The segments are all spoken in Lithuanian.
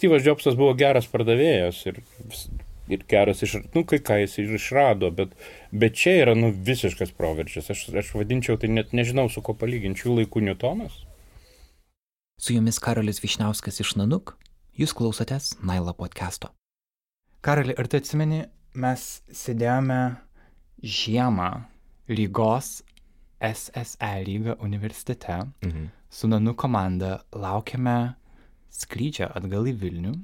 Steve'as Jobsas buvo geras pardavėjas ir, ir geras, iš, nu, kai ką jis išrado, bet, bet čia yra, nu, visiškas proveržis. Aš, aš vadinčiau, tai net nežinau, su ko palyginčiau laikų Newtonas. Su jumis Karolis Višniauskas iš Nanuk, jūs klausotės Nailo podcast'o. Karali, ar tu atsimeni, mes sėdėjome žiemą Rygos SSE lygą universitete mhm. su Nanu komanda laukiame skrydžio atgal į Vilnių,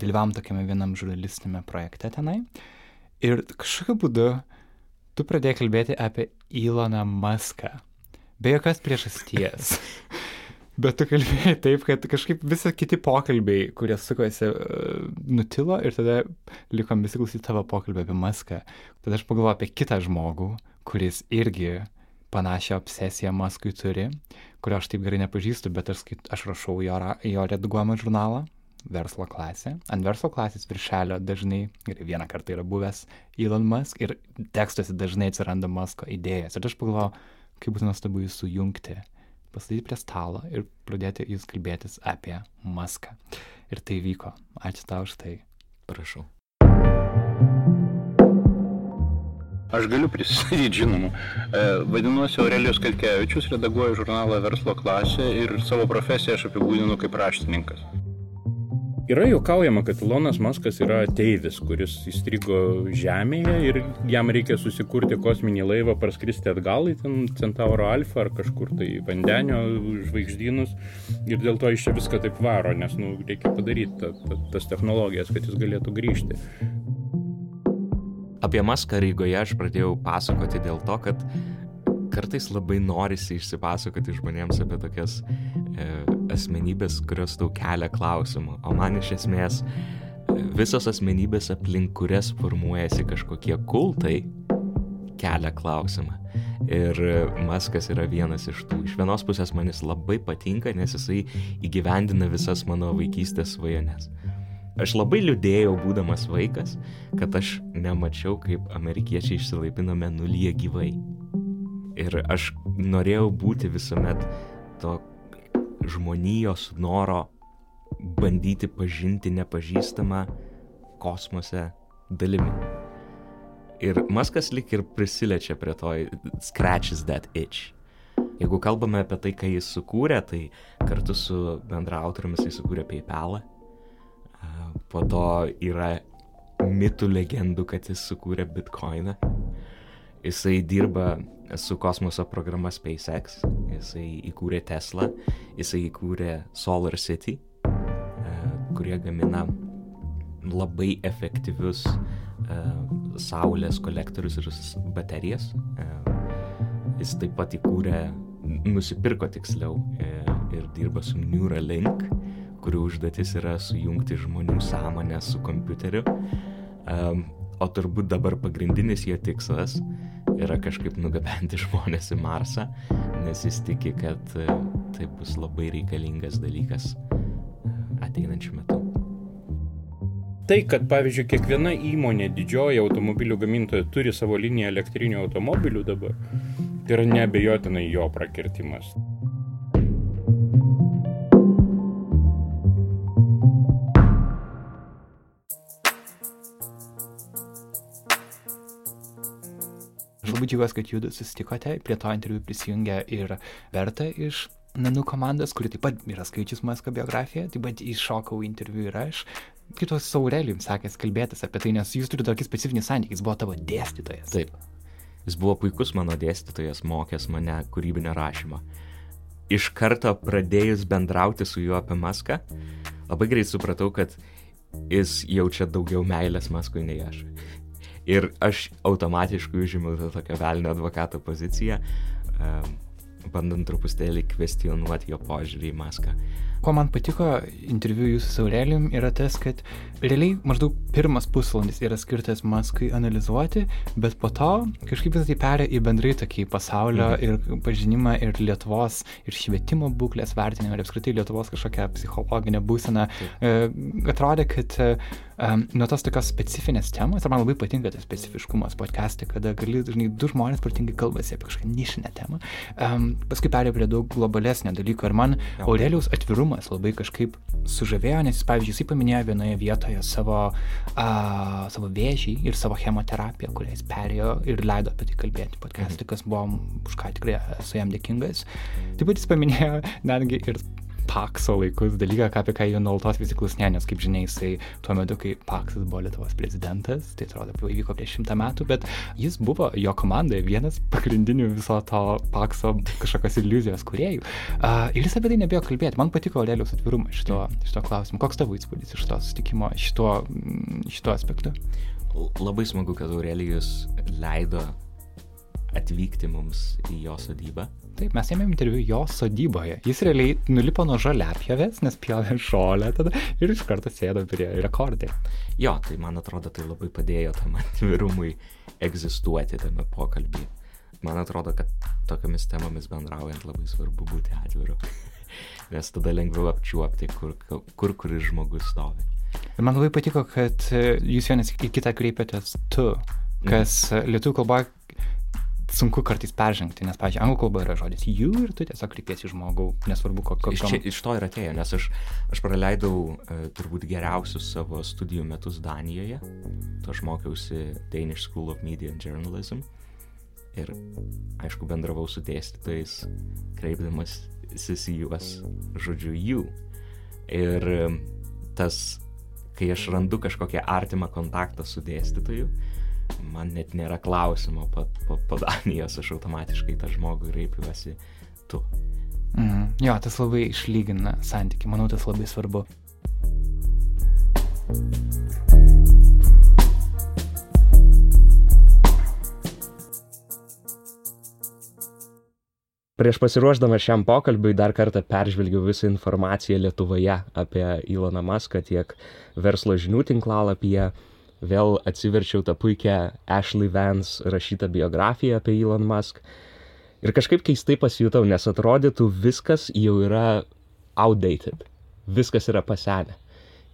dalyvavom tokiame vienam žurnalistinėme projekte tenai ir kažkokiu būdu tu pradėjai kalbėti apie Iloną Maską. Be jokios priežasties. Bet tu kalbėjai taip, kad kažkaip visi kiti pokalbiai, kurie sukosi, uh, nutilo ir tada likom visi klausyti tavo pokalbį apie Maską. Tada aš pagalvoju apie kitą žmogų, kuris irgi panašią obsesiją Maskui turi, kurio aš taip gerai nepažįstu, bet aš, skait, aš rašau jo, jo redaguojamą žurnalą, verslo klasė. Ant verslo klasės viršelio dažnai, ir vieną kartą yra buvęs Elon Musk, ir tekstuose dažnai atsiranda Musko idėjas. Ir aš pagalvoju, kaip būtų nuostabu jų sujungti, pastatyti prie stalo ir pradėti jūs kalbėtis apie Muską. Ir tai vyko. Ačiū tau už tai. Prašau. Aš galiu prisistatyti, žinoma. E, vadinuosi Aurelijus Kalkevičius, redaguoju žurnalą Verslo klasė ir savo profesiją aš apibūdinu kaip raštininkas. Yra juokaujama, kad Ilonas Maskas yra ateivis, kuris įstrigo Žemėje ir jam reikia susikurti kosminį laivą, parskristi atgal į Centauro Alfa ar kažkur tai vandenio žvaigždynus ir dėl to iš čia viską taip varo, nes nu, reikia padaryti ta, ta, tas technologijas, kad jis galėtų grįžti. Apie Maską Rygoje aš pradėjau pasakoti dėl to, kad kartais labai norisi išsipasakoti žmonėms apie tokias e, asmenybės, kurios tau kelia klausimų. O man iš esmės e, visos asmenybės aplink kurias formuojasi kažkokie kultai kelia klausimą. Ir Maskas yra vienas iš tų. Iš vienos pusės man jis labai patinka, nes jisai įgyvendina visas mano vaikystės svajones. Aš labai liūdėjau, būdamas vaikas, kad aš nemačiau, kaip amerikiečiai išsilaipina menulyje gyvai. Ir aš norėjau būti visuomet to žmonijos noro bandyti pažinti nepažįstamą kosmose dalimi. Ir Maskas lik ir prisilečia prie to scratches that itch. Jeigu kalbame apie tai, ką jis sukūrė, tai kartu su bendraautoriamis jis sukūrė PayPalą Po to yra mitų legendų, kad jis sukūrė Bitcoiną. Jisai dirba su kosmoso programa SpaceX, jisai įkūrė Tesla, jisai įkūrė Solar City, e, kurie gamina labai efektyvius e, saulės kolektorius ir baterijas. E, jis taip pat įkūrė, nusipirko tiksliau ir dirba su Neuralink, kurių užduotis yra sujungti žmonių sąmonę su kompiuteriu. Um, o turbūt dabar pagrindinis jo tikslas yra kažkaip nugabenti žmonės į Marsą, nes jis tiki, kad uh, tai bus labai reikalingas dalykas uh, ateinančių metų. Tai, kad pavyzdžiui kiekviena įmonė, didžioji automobilių gamintoja turi savo liniją elektrinių automobilių dabar, tai yra neabejotinai jo prakirtimas. Labai džiaugiuosi, kad jūs susitikote, prie to interviu prisijungia ir Verta iš Nanu komandos, kuri taip pat yra skaičius Masko biografiją, taip pat iššokau interviu ir aš. Kitos Saurelijum sakęs kalbėtis apie tai, nes jūs turite tokį specifinį santykį, jis buvo tavo dėstytojas. Taip. Jis buvo puikus mano dėstytojas, mokęs mane kūrybinio rašymo. Iš karto pradėjus bendrauti su juo apie Maską, labai greit supratau, kad jis jaučia daugiau meilės Maskui nei aš ir aš automatiškai užėmiau tą tokią velnio advokato poziciją, bandant truputėlį kvestionuoti jo požiūrį į maską. Ko man patiko interviu jūsų su Aurelijum yra tas, kad realiai maždaug pirmas pusvalandis yra skirtas Maskui analizuoti, bet po to kažkaip visą tai perė į bendrai tokį pasaulio mhm. ir pažinimą ir Lietuvos ir švietimo būklės vertinimą ir apskritai Lietuvos kažkokią psichologinę būseną. E, atrodė, kad um, nuo tos tokios specifinės temos, ir man labai patinka tas specifiškumas podcast'e, kada gali, dažnai, du žmonės protingai kalbasi apie kažkokią nišinę temą, um, paskui perėjo prie daug globalesnio dalyko ir man Aurelijaus atvirumas atvirumas labai kažkaip sužavėjo, nes jis, pavyzdžiui, jisai paminėjo vienoje vietoje savo, a, savo vėžį ir savo chemoterapiją, kurią jis perėjo ir leido apie tai kalbėti podcast'ui, kas buvo už ką tikrai esu jam dėkingas. Taip pat jis paminėjo netgi ir Pakso laikus dalyką, apie ką jų nuolatos visi klausinė, nes kaip žinia, jisai tuo metu, kai Paksas buvo Lietuvos prezidentas, tai atrodo, įvyko prieš šimtą metų, bet jis buvo jo komandoje vienas pagrindinių viso to Pakso kažkokios iliuzijos kuriejų. Uh, ir jis apie tai nebėjo kalbėti. Man patiko Aurelijos atvirumas šito, šito klausimu. Koks tavo įspūdis iš to susitikimo, šito, šito aspektu? Labai smagu, kad Aurelijus leido atvykti mums į jo sodybą. Taip, mes ėmėm interviu jo sodyboje. Jis realiai nulipo nuo žaliapjovės, nes pjovė žolę tada ir iš karto sėdo prie rekordė. Jo, tai man atrodo, tai labai padėjo tam atvirumui egzistuoti tame pokalbį. Man atrodo, kad tokiamis temomis bendraujant labai svarbu būti atviru. nes tada lengviau apčiuopti, kur, kur kuris žmogus stovi. Man labai patiko, kad jūs vienas į kitą kreipėtės tu, kas mm. lietuvių kalboje sunku kartais peržengti, nes, pavyzdžiui, anglų kalba yra žodis you ir tu tiesiog kreipiesi žmogų, nesvarbu kokiu. Iš, čia, iš to ir atėjo, nes aš, aš praleidau uh, turbūt geriausius savo studijų metus Danijoje. Tu aš mokiausi Danish School of Media and Journalism. Ir, aišku, bendravau su dėstytojais, kreipdamas į juos žodžiu you. Ir tas, kai aš randu kažkokią artimą kontaktą su dėstytoju, man net nėra klausimo po, po, po Danijos, aš automatiškai tą žmogų reipiuosi tu. Mhm. Jo, tas labai išlygina santyki, manau, tas labai svarbu. Prieš pasiruošdama šiam pokalbiui dar kartą peržvelgiau visą informaciją Lietuvoje apie Iloną Maską tiek verslo žinių tinklalapyje, vėl atsiverčiau tą puikią Ashley Vance rašytą biografiją apie Elon Musk. Ir kažkaip keistai pasijutau, nes atrodytų viskas jau yra outdated. Viskas yra pasenę.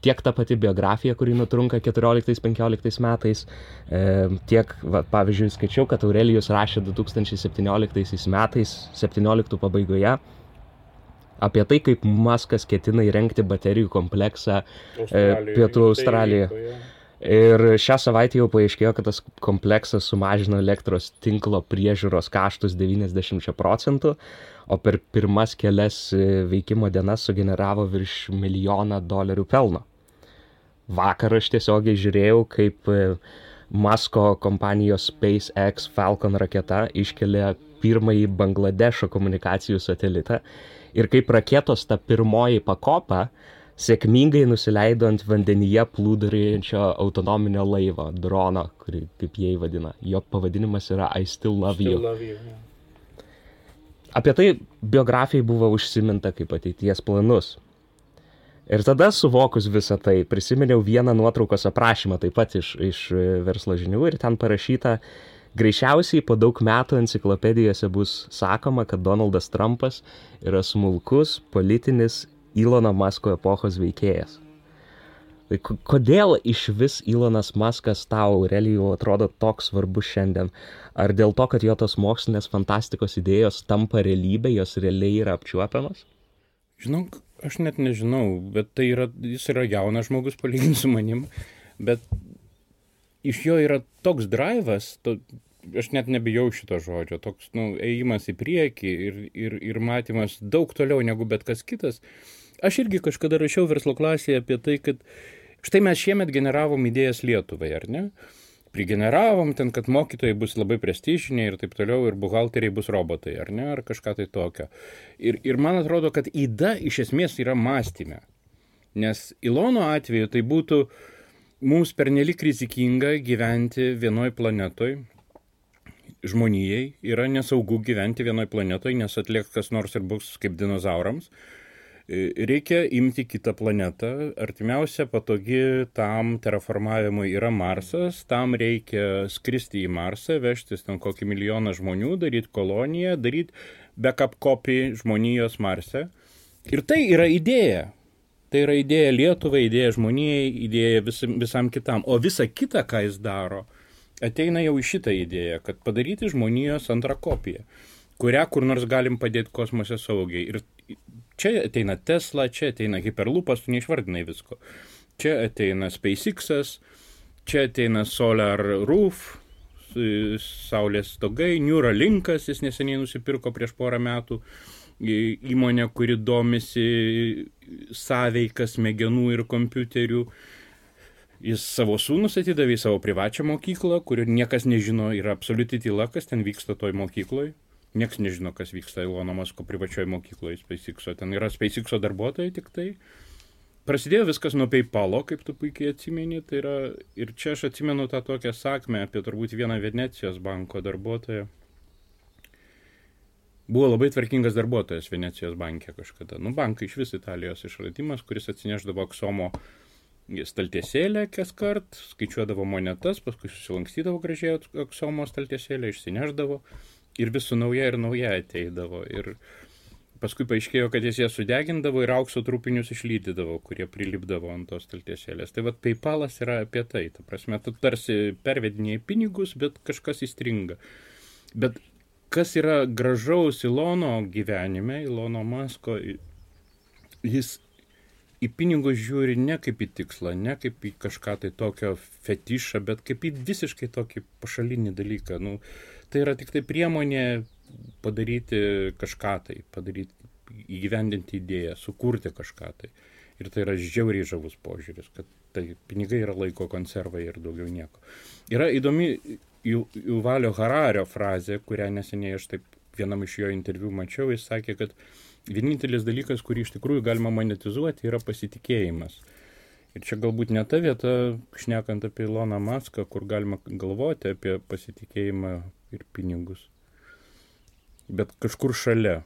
Tiek ta pati biografija, kuri nutrunka 14-15 metais, e, tiek, va, pavyzdžiui, skaičiau, kad Aurelijus rašė 2017 metais, 17 pabaigoje, apie tai, kaip Maskas ketina įrengti baterijų kompleksą e, Pietų Australijoje. Tai Ir šią savaitę jau paaiškėjo, kad tas kompleksas sumažino elektros tinklo priežiūros kaštus 90 procentų, o per pirmas kelias e, veikimo dienas sugeneravo virš milijoną dolerių pelno. Vakar aš tiesiogiai žiūrėjau, kaip e, Masko kompanijos SpaceX Falcon raketa iškelia pirmąjį Bangladešo komunikacijų satelitą ir kaip raketos ta pirmoji pakopa sėkmingai nusileido ant vandenyje plūduriuojančio autonominio laivo, drono, kurį, kaip jie vadina. Jo pavadinimas yra I Still Love still You. Love you yeah. Apie tai biografijai buvo užsiminta kaip ateities planus. Ir tada suvokus visą tai, prisiminiau vieną nuotraukos aprašymą taip pat iš, iš verslo žinių ir ten parašyta, greičiausiai po daug metų enciklopedijose bus sakoma, kad Donaldas Trumpas yra smulkus politinis Ilono Masko epochos veikėjas. Tai kodėl iš vis Ilonas Maskas tau, Aurelijų, atrodo toks svarbus šiandien? Ar dėl to, kad jo tos mokslinės fantastikos idėjos tampa realybė, jos realiai yra apčiuopiamas? Žinok, aš net nežinau, bet tai yra, jis yra jaunas žmogus palyginti su manim, bet iš jo yra toks drivas, to, aš net nebijau šito žodžio, toks, nu, ėjimas į priekį ir, ir, ir matymas daug toliau negu bet kas kitas. Uh, Aš irgi kažkada rašiau verslo klasėje apie tai, kad štai mes šiemet generavom idėjas Lietuvai, ar ne? Prigeneravom ten, kad mokytojai bus labai prestižiniai ir taip toliau, ir buhalteriai bus robotai, ar ne, ar kažką tai tokio. Ir, ir man atrodo, kad įda iš esmės yra mąstymė. Nes Ilono atveju tai būtų mums pernelik rizikinga gyventi vienoj planetoj, žmonijai yra nesaugu gyventi vienoj planetoj, nes atlieks kas nors ir bus kaip dinozaurams. Reikia imti kitą planetą. Artimiausia patogi tam terraformavimui yra Marsas. Tam reikia skristi į Marsą, vežtis ten kokį milijoną žmonių, daryti koloniją, daryti backup kopį žmonijos Marse. Ir tai yra idėja. Tai yra idėja Lietuvai, idėja žmonijai, idėja visam, visam kitam. O visa kita, ką jis daro, ateina jau į šitą idėją, kad padaryti žmonijos antrą kopiją, kurią kur nors galim padėti kosmose saugiai. Ir Čia ateina Tesla, čia ateina Hyperloopas, tu neišvardinai visko. Čia ateina SpaceX'as, čia ateina Solar Roof, Saulės stogai, Neuralinkas, jis neseniai nusipirko prieš porą metų įmonė, kuri domisi sąveikas smegenų ir kompiuterių. Jis savo sūnus atidavė į savo privačią mokyklą, kurio niekas nežino, yra absoliuti tyla, kas ten vyksta toj mokykloje. Niekas nežino, kas vyksta Ilono Masko privačioje mokykloje SpaceX'o. Ten yra SpaceX'o darbuotojai tik tai. Prasidėjo viskas nuo PayPal'o, kaip tu puikiai atsimeni. Tai yra, ir čia aš atsimenu tą tokią sakmę apie turbūt vieną Venecijos banko darbuotoją. Buvo labai tvarkingas darbuotojas Venecijos bankė kažkada. Nu, bankai iš vis Italijos išradimas, kuris atsineždavo aksomo staltiesėlę kas kart, skaičiuodavo monetas, paskui susilankstydavo gražiai aksomo staltiesėlę, išsineždavo ir vis su nauja ir nauja ateidavo. Ir paskui paaiškėjo, kad jis ją sudegindavo ir aukso trupinius išlydydavo, kurie prilipdavo ant tos staltiesėlės. Tai vad PayPalas yra apie tai. Ta prasme, tu tarsi pervedinėjai pinigus, bet kažkas įstringa. Bet kas yra gražaus Ilono gyvenime, Ilono Masko, jis į pinigus žiūri ne kaip į tikslą, ne kaip į kažką tai tokio fetišą, bet kaip į visiškai tokį pašalinį dalyką. Nu, tai yra tik tai priemonė padaryti kažką tai, padaryti, įgyvendinti idėją, sukurti kažką tai. Ir tai yra žiauriai žavus požiūris, kad tai pinigai yra laiko konservai ir daugiau nieko. Yra įdomi Juvalio Harario frazė, kurią neseniai aš taip vienam iš jo interviu mačiau, jis sakė, kad vienintelis dalykas, kurį iš tikrųjų galima monetizuoti, yra pasitikėjimas. Ir čia galbūt ne ta vieta, šnekant apie Iloną Maską, kur galima galvoti apie pasitikėjimą ir pinigus. Bet kažkur šalia.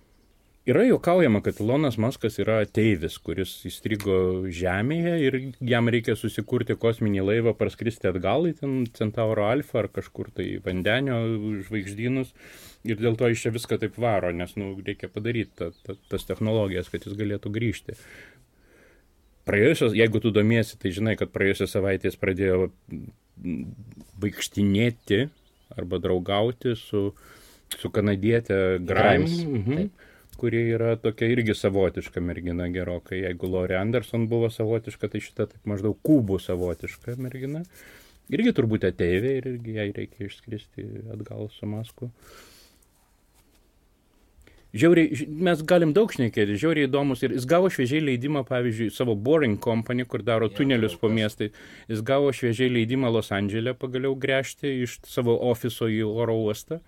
Yra juokaujama, kad Ilonas Maskas yra ateivis, kuris įstrigo Žemėje ir jam reikia susikurti kosminį laivą, parskristi atgal į ten Centauro Alfa ar kažkur tai vandenio žvaigždynus ir dėl to iš čia viską taip varo, nes nu, reikia padaryti ta, ta, tas technologijas, kad jis galėtų grįžti. Praėjusios, jeigu tu domiesi, tai žinai, kad praėjusios savaitės pradėjo vaikštinėti arba draugauti su, su kanadietė Grimes. Mhm kuri yra tokia irgi savotiška mergina gerokai. Jeigu Lori Anderson buvo savotiška, tai šita taip maždaug kubų savotiška mergina. Irgi turbūt ateivė ir irgi jai reikia išskristi atgal su masku. Žiauriai, mes galim daug šnekėti, žiauriai įdomus ir jis gavo šviežiai leidimą, pavyzdžiui, savo Boring Company, kur daro tunelius po miestai, jis gavo šviežiai leidimą Los Andželė pagaliau gręžti iš savo ofiso į oro uostą.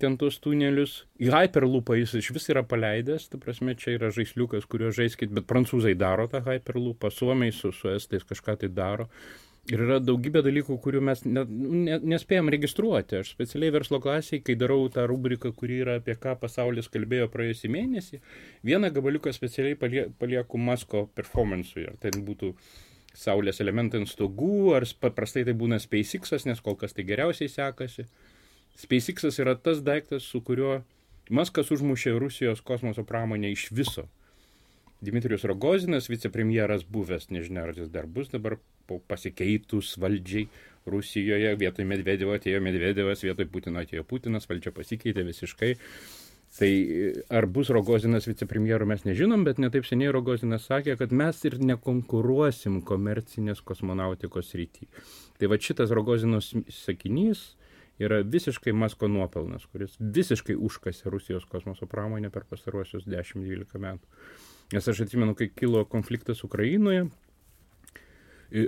Ten tuos tunelius. Į Hyperloopą jis iš vis yra paleidęs, ta prasme, čia yra žaisliukas, kurio žaiskit, bet prancūzai daro tą Hyperloopą, suomiai su, su estais kažką tai daro. Ir yra daugybė dalykų, kurių mes ne, ne, nespėjom registruoti. Aš specialiai verslo klasiai, kai darau tą rubriką, kuri yra apie ką pasaulis kalbėjo praėjusį mėnesį, vieną gabaliuką specialiai palie, palieku Masko performance'ui. Ar tai būtų saulės elementai ant stogų, ar paprastai tai būna SpaceX'as, nes kol kas tai geriausiai sekasi. SpaceX'as yra tas daiktas, su kuriuo Maskas užmušė Rusijos kosmoso pramonę iš viso. Dmitrijus Rogozinas, vicepremjeras buvęs, nežinia, ar jis dar bus dabar pasikeitus valdžiai Rusijoje, vietoj Medvedevo atėjo Medvedevas, vietoj Putino atėjo Putinas, valdžia pasikeitė visiškai. Tai ar bus Rogozinas vicepremjeru mes nežinom, bet netaip seniai Rogozinas sakė, kad mes ir nekonkuruosim komercinės kosmonautikos rytį. Tai va šitas Rogozinos sakinys yra visiškai Masko nuopelnas, kuris visiškai užkasė Rusijos kosmoso pramonę per pastaruosius 10-12 metų. Nes aš atsimenu, kai kilo konfliktas Ukrainoje,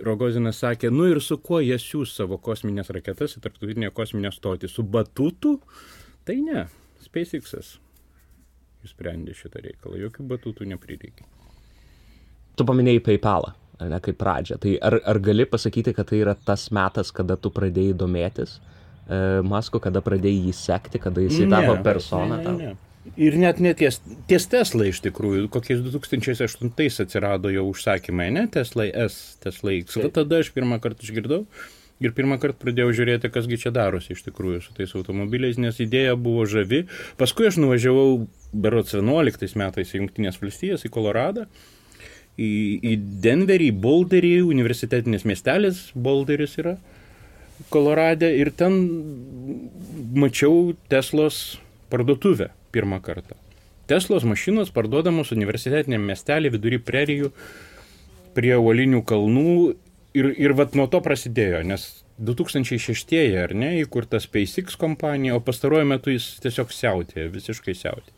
Rogozinas sakė, nu ir su kuo jie siūs savo kosminės raketas į tarptautinę kosminę stotį? Su batutu? Tai ne, SpaceX'as išsprendė šitą reikalą, jokių batutų neprireikė. Tu paminėjai PayPalą, ne kaip pradžią. Tai ar, ar gali pasakyti, kad tai yra tas metas, kada tu pradėjai domėtis? E, Masko, kada pradėjai jį sekti, kada jis tapo persona? Ne, ne, ne. Ir net neties, ties Tesla iš tikrųjų, kokiais 2008 atsirado jau užsakymai, ne Tesla S, Tesla X. Va tada aš pirmą kartą išgirdau ir pirmą kartą pradėjau žiūrėti, kasgi čia darosi iš tikrųjų su tais automobiliais, nes idėja buvo žavi. Paskui aš nuvažiavau berots 11 metais į Junktinės valstijas, į Koloradą. Į, į Denverį, į Boulderį, universitetinis miestelis Boulderis yra. Kolorade ir ten mačiau Teslos parduotuvę pirmą kartą. Teslos mašinos parduodamos universitetiniam miestelį vidury prerijų prie uolinių kalnų ir, ir vat nuo to prasidėjo, nes 2006 ar ne, įkurta SpaceX kompanija, o pastaruoju metu jis tiesiog siautė, visiškai siautė.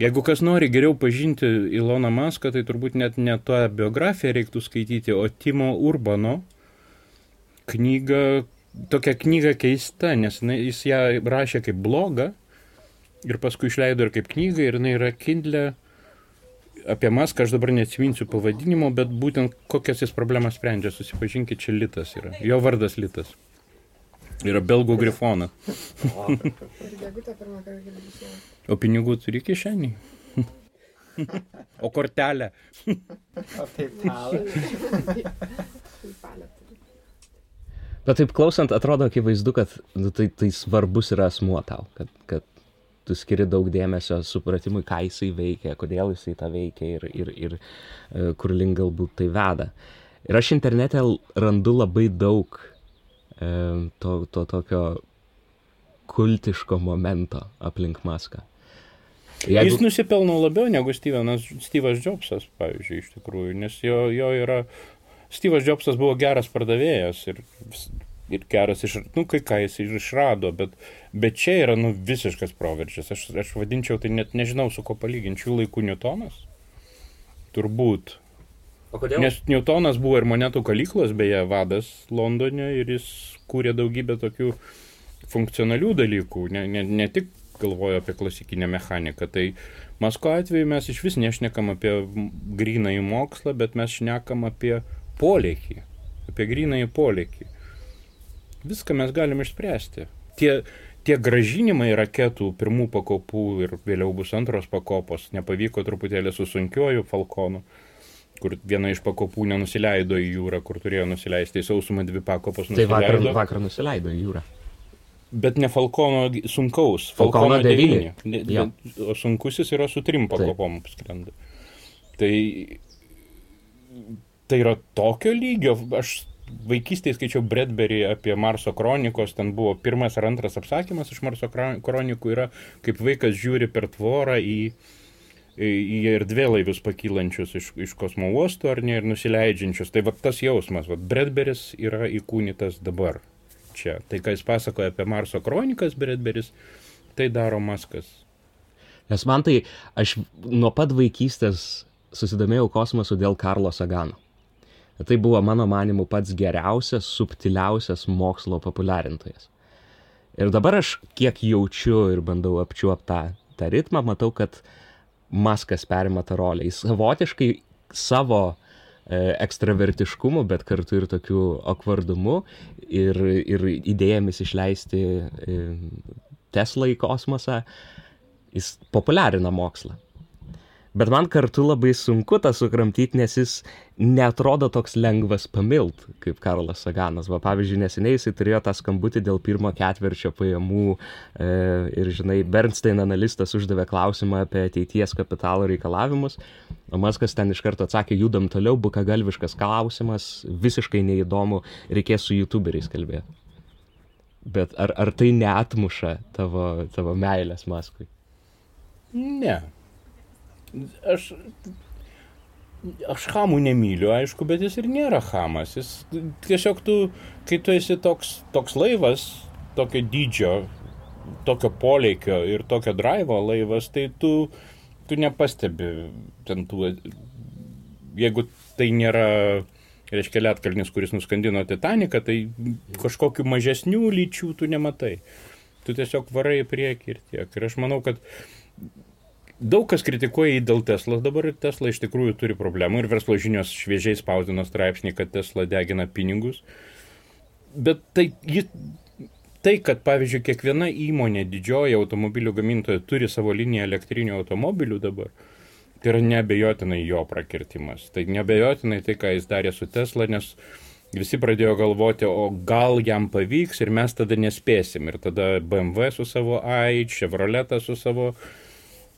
Jeigu kas nori geriau pažinti Iloną Maską, tai turbūt net ne tą biografiją reiktų skaityti, o Timo Urbano knygą, tokia knyga keista, nes jis ją rašė kaip blogą ir paskui išleido ir kaip knygą ir jinai yra Kindle apie Maską, aš dabar neatsiminsiu pavadinimo, bet būtent kokias jis problemas sprendžia, susipažinkit, čia Litas yra. Jo vardas Litas. Yra belgų grifonas. o pinigų turi kišenį. o kortelę. o PayPal. Bet taip klausant, atrodo akivaizdu, kad nu, tai, tai svarbus yra asmuo tau, kad, kad tu skiri daug dėmesio supratimui, ką jisai veikia, kodėl jisai tą veikia ir, ir, ir e, kur link galbūt tai veda. Ir aš internete randu labai daug e, to, to tokio kultiško momento aplink Maską. Jeigu... Jis nusipelno labiau negu Stevenas, Steve'as Jobsas, pavyzdžiui, iš tikrųjų, nes jo, jo yra... Steve'as Jobsas buvo geras pardavėjas ir ir geras, iš, nu, kai ką jis išrado, bet, bet čia yra, nu, visiškas proveržis. Aš, aš vadinčiau, tai net nežinau, su ko palyginti, šių laikų Newtonas. Turbūt. O kodėl? Nes Newtonas buvo ir monetų kalyklos, beje, vadas Londone ir jis kūrė daugybę tokių funkcionalių dalykų, ne, ne, ne tik galvoju apie klasikinę mechaniką. Tai Masko atveju mes iš vis nešnekam apie grinąjį mokslą, bet mes šnekam apie polėkį, apie grinąjį polėkį viską mes galim išspręsti. Tie, tie gražinimai raketų pirmų pakopų ir vėliau bus antros pakopos nepavyko truputėlį su sunkiuoju Falkonu, kur viena iš pakopų nenusileido į jūrą, kur turėjo nusileisti į sausumą dvi pakopos. Tai vakar, vakar nusileido į jūrą. Bet ne Falkono sunkaus, Falkono, Falkono 9. 9. O sunkusis yra su trim pakopom skrenda. Tai, tai yra tokio lygio, aš vaikystėje skaičiau Bredberį apie Marso kronikos, ten buvo pirmas ar antras apsakymas iš Marso kronikų, yra kaip vaikas žiūri per tvorą į, į erdvėlaivius pakylančius iš, iš kosmo uosto ar ne ir nusileidžiančius. Tai va tas jausmas, va Bredberis yra įkūnytas dabar čia. Tai ką jis pasakoja apie Marso kronikas Bredberis, tai daro Maskas. Nes man tai, aš nuo pat vaikystės susidomėjau kosmosu dėl Karlo Sagano. Tai buvo mano manimu pats geriausias, subtiliausias mokslo populiarintojas. Ir dabar aš kiek jaučiu ir bandau apčiuopti tą, tą ritmą, matau, kad Maskas perima tą rolę. Jis savotiškai savo e, ekstravertiškumu, bet kartu ir tokiu akvardumu ir, ir idėjomis išleisti e, Tesla į kosmosą, jis populiarina mokslą. Bet man kartu labai sunku tą sukramtyti, nes jis netrodo toks lengvas pamilt, kaip Karlas Saganas. Va, pavyzdžiui, neseniai jisai turėjo tą skambutį dėl pirmo ketvirčio pajamų e, ir, žinai, Bernstein analistas uždavė klausimą apie ateities kapitalo reikalavimus, o Maskas ten iš karto atsakė, judam toliau, buka galviškas klausimas, visiškai neįdomu, reikės su youtuberiais kalbėti. Bet ar, ar tai neatmuša tavo, tavo meilės Maskui? Ne, aš, aš hamų nemyliu, aišku, bet jis ir nėra hamas. Jis tiesiog tu, kai tu esi toks, toks laivas, tokio dydžio, tokio poleikio ir tokio drivo laivas, tai tu, tu nepastebi ten tų, jeigu tai nėra, reiškia, lietkalnis, kuris nuskandino Titaniką, tai kažkokių mažesnių lyčių tu nematai. Tu tiesiog varai į priekį ir tiek. Ir aš manau, kad Daug kas kritikuoja jį dėl Tesla dabar Tesla iš tikrųjų turi problemų ir verslo žinios šviežiai spausdino straipsnį, kad Tesla degina pinigus. Bet tai, ji, tai, kad pavyzdžiui kiekviena įmonė, didžioji automobilių gamintoja turi savo liniją elektrinių automobilių dabar, tai yra nebejotinai jo prakirtimas. Tai nebejotinai tai, ką jis darė su Tesla, nes visi pradėjo galvoti, o gal jam pavyks ir mes tada nespėsim. Ir tada BMW su savo AI, Chevroletą su savo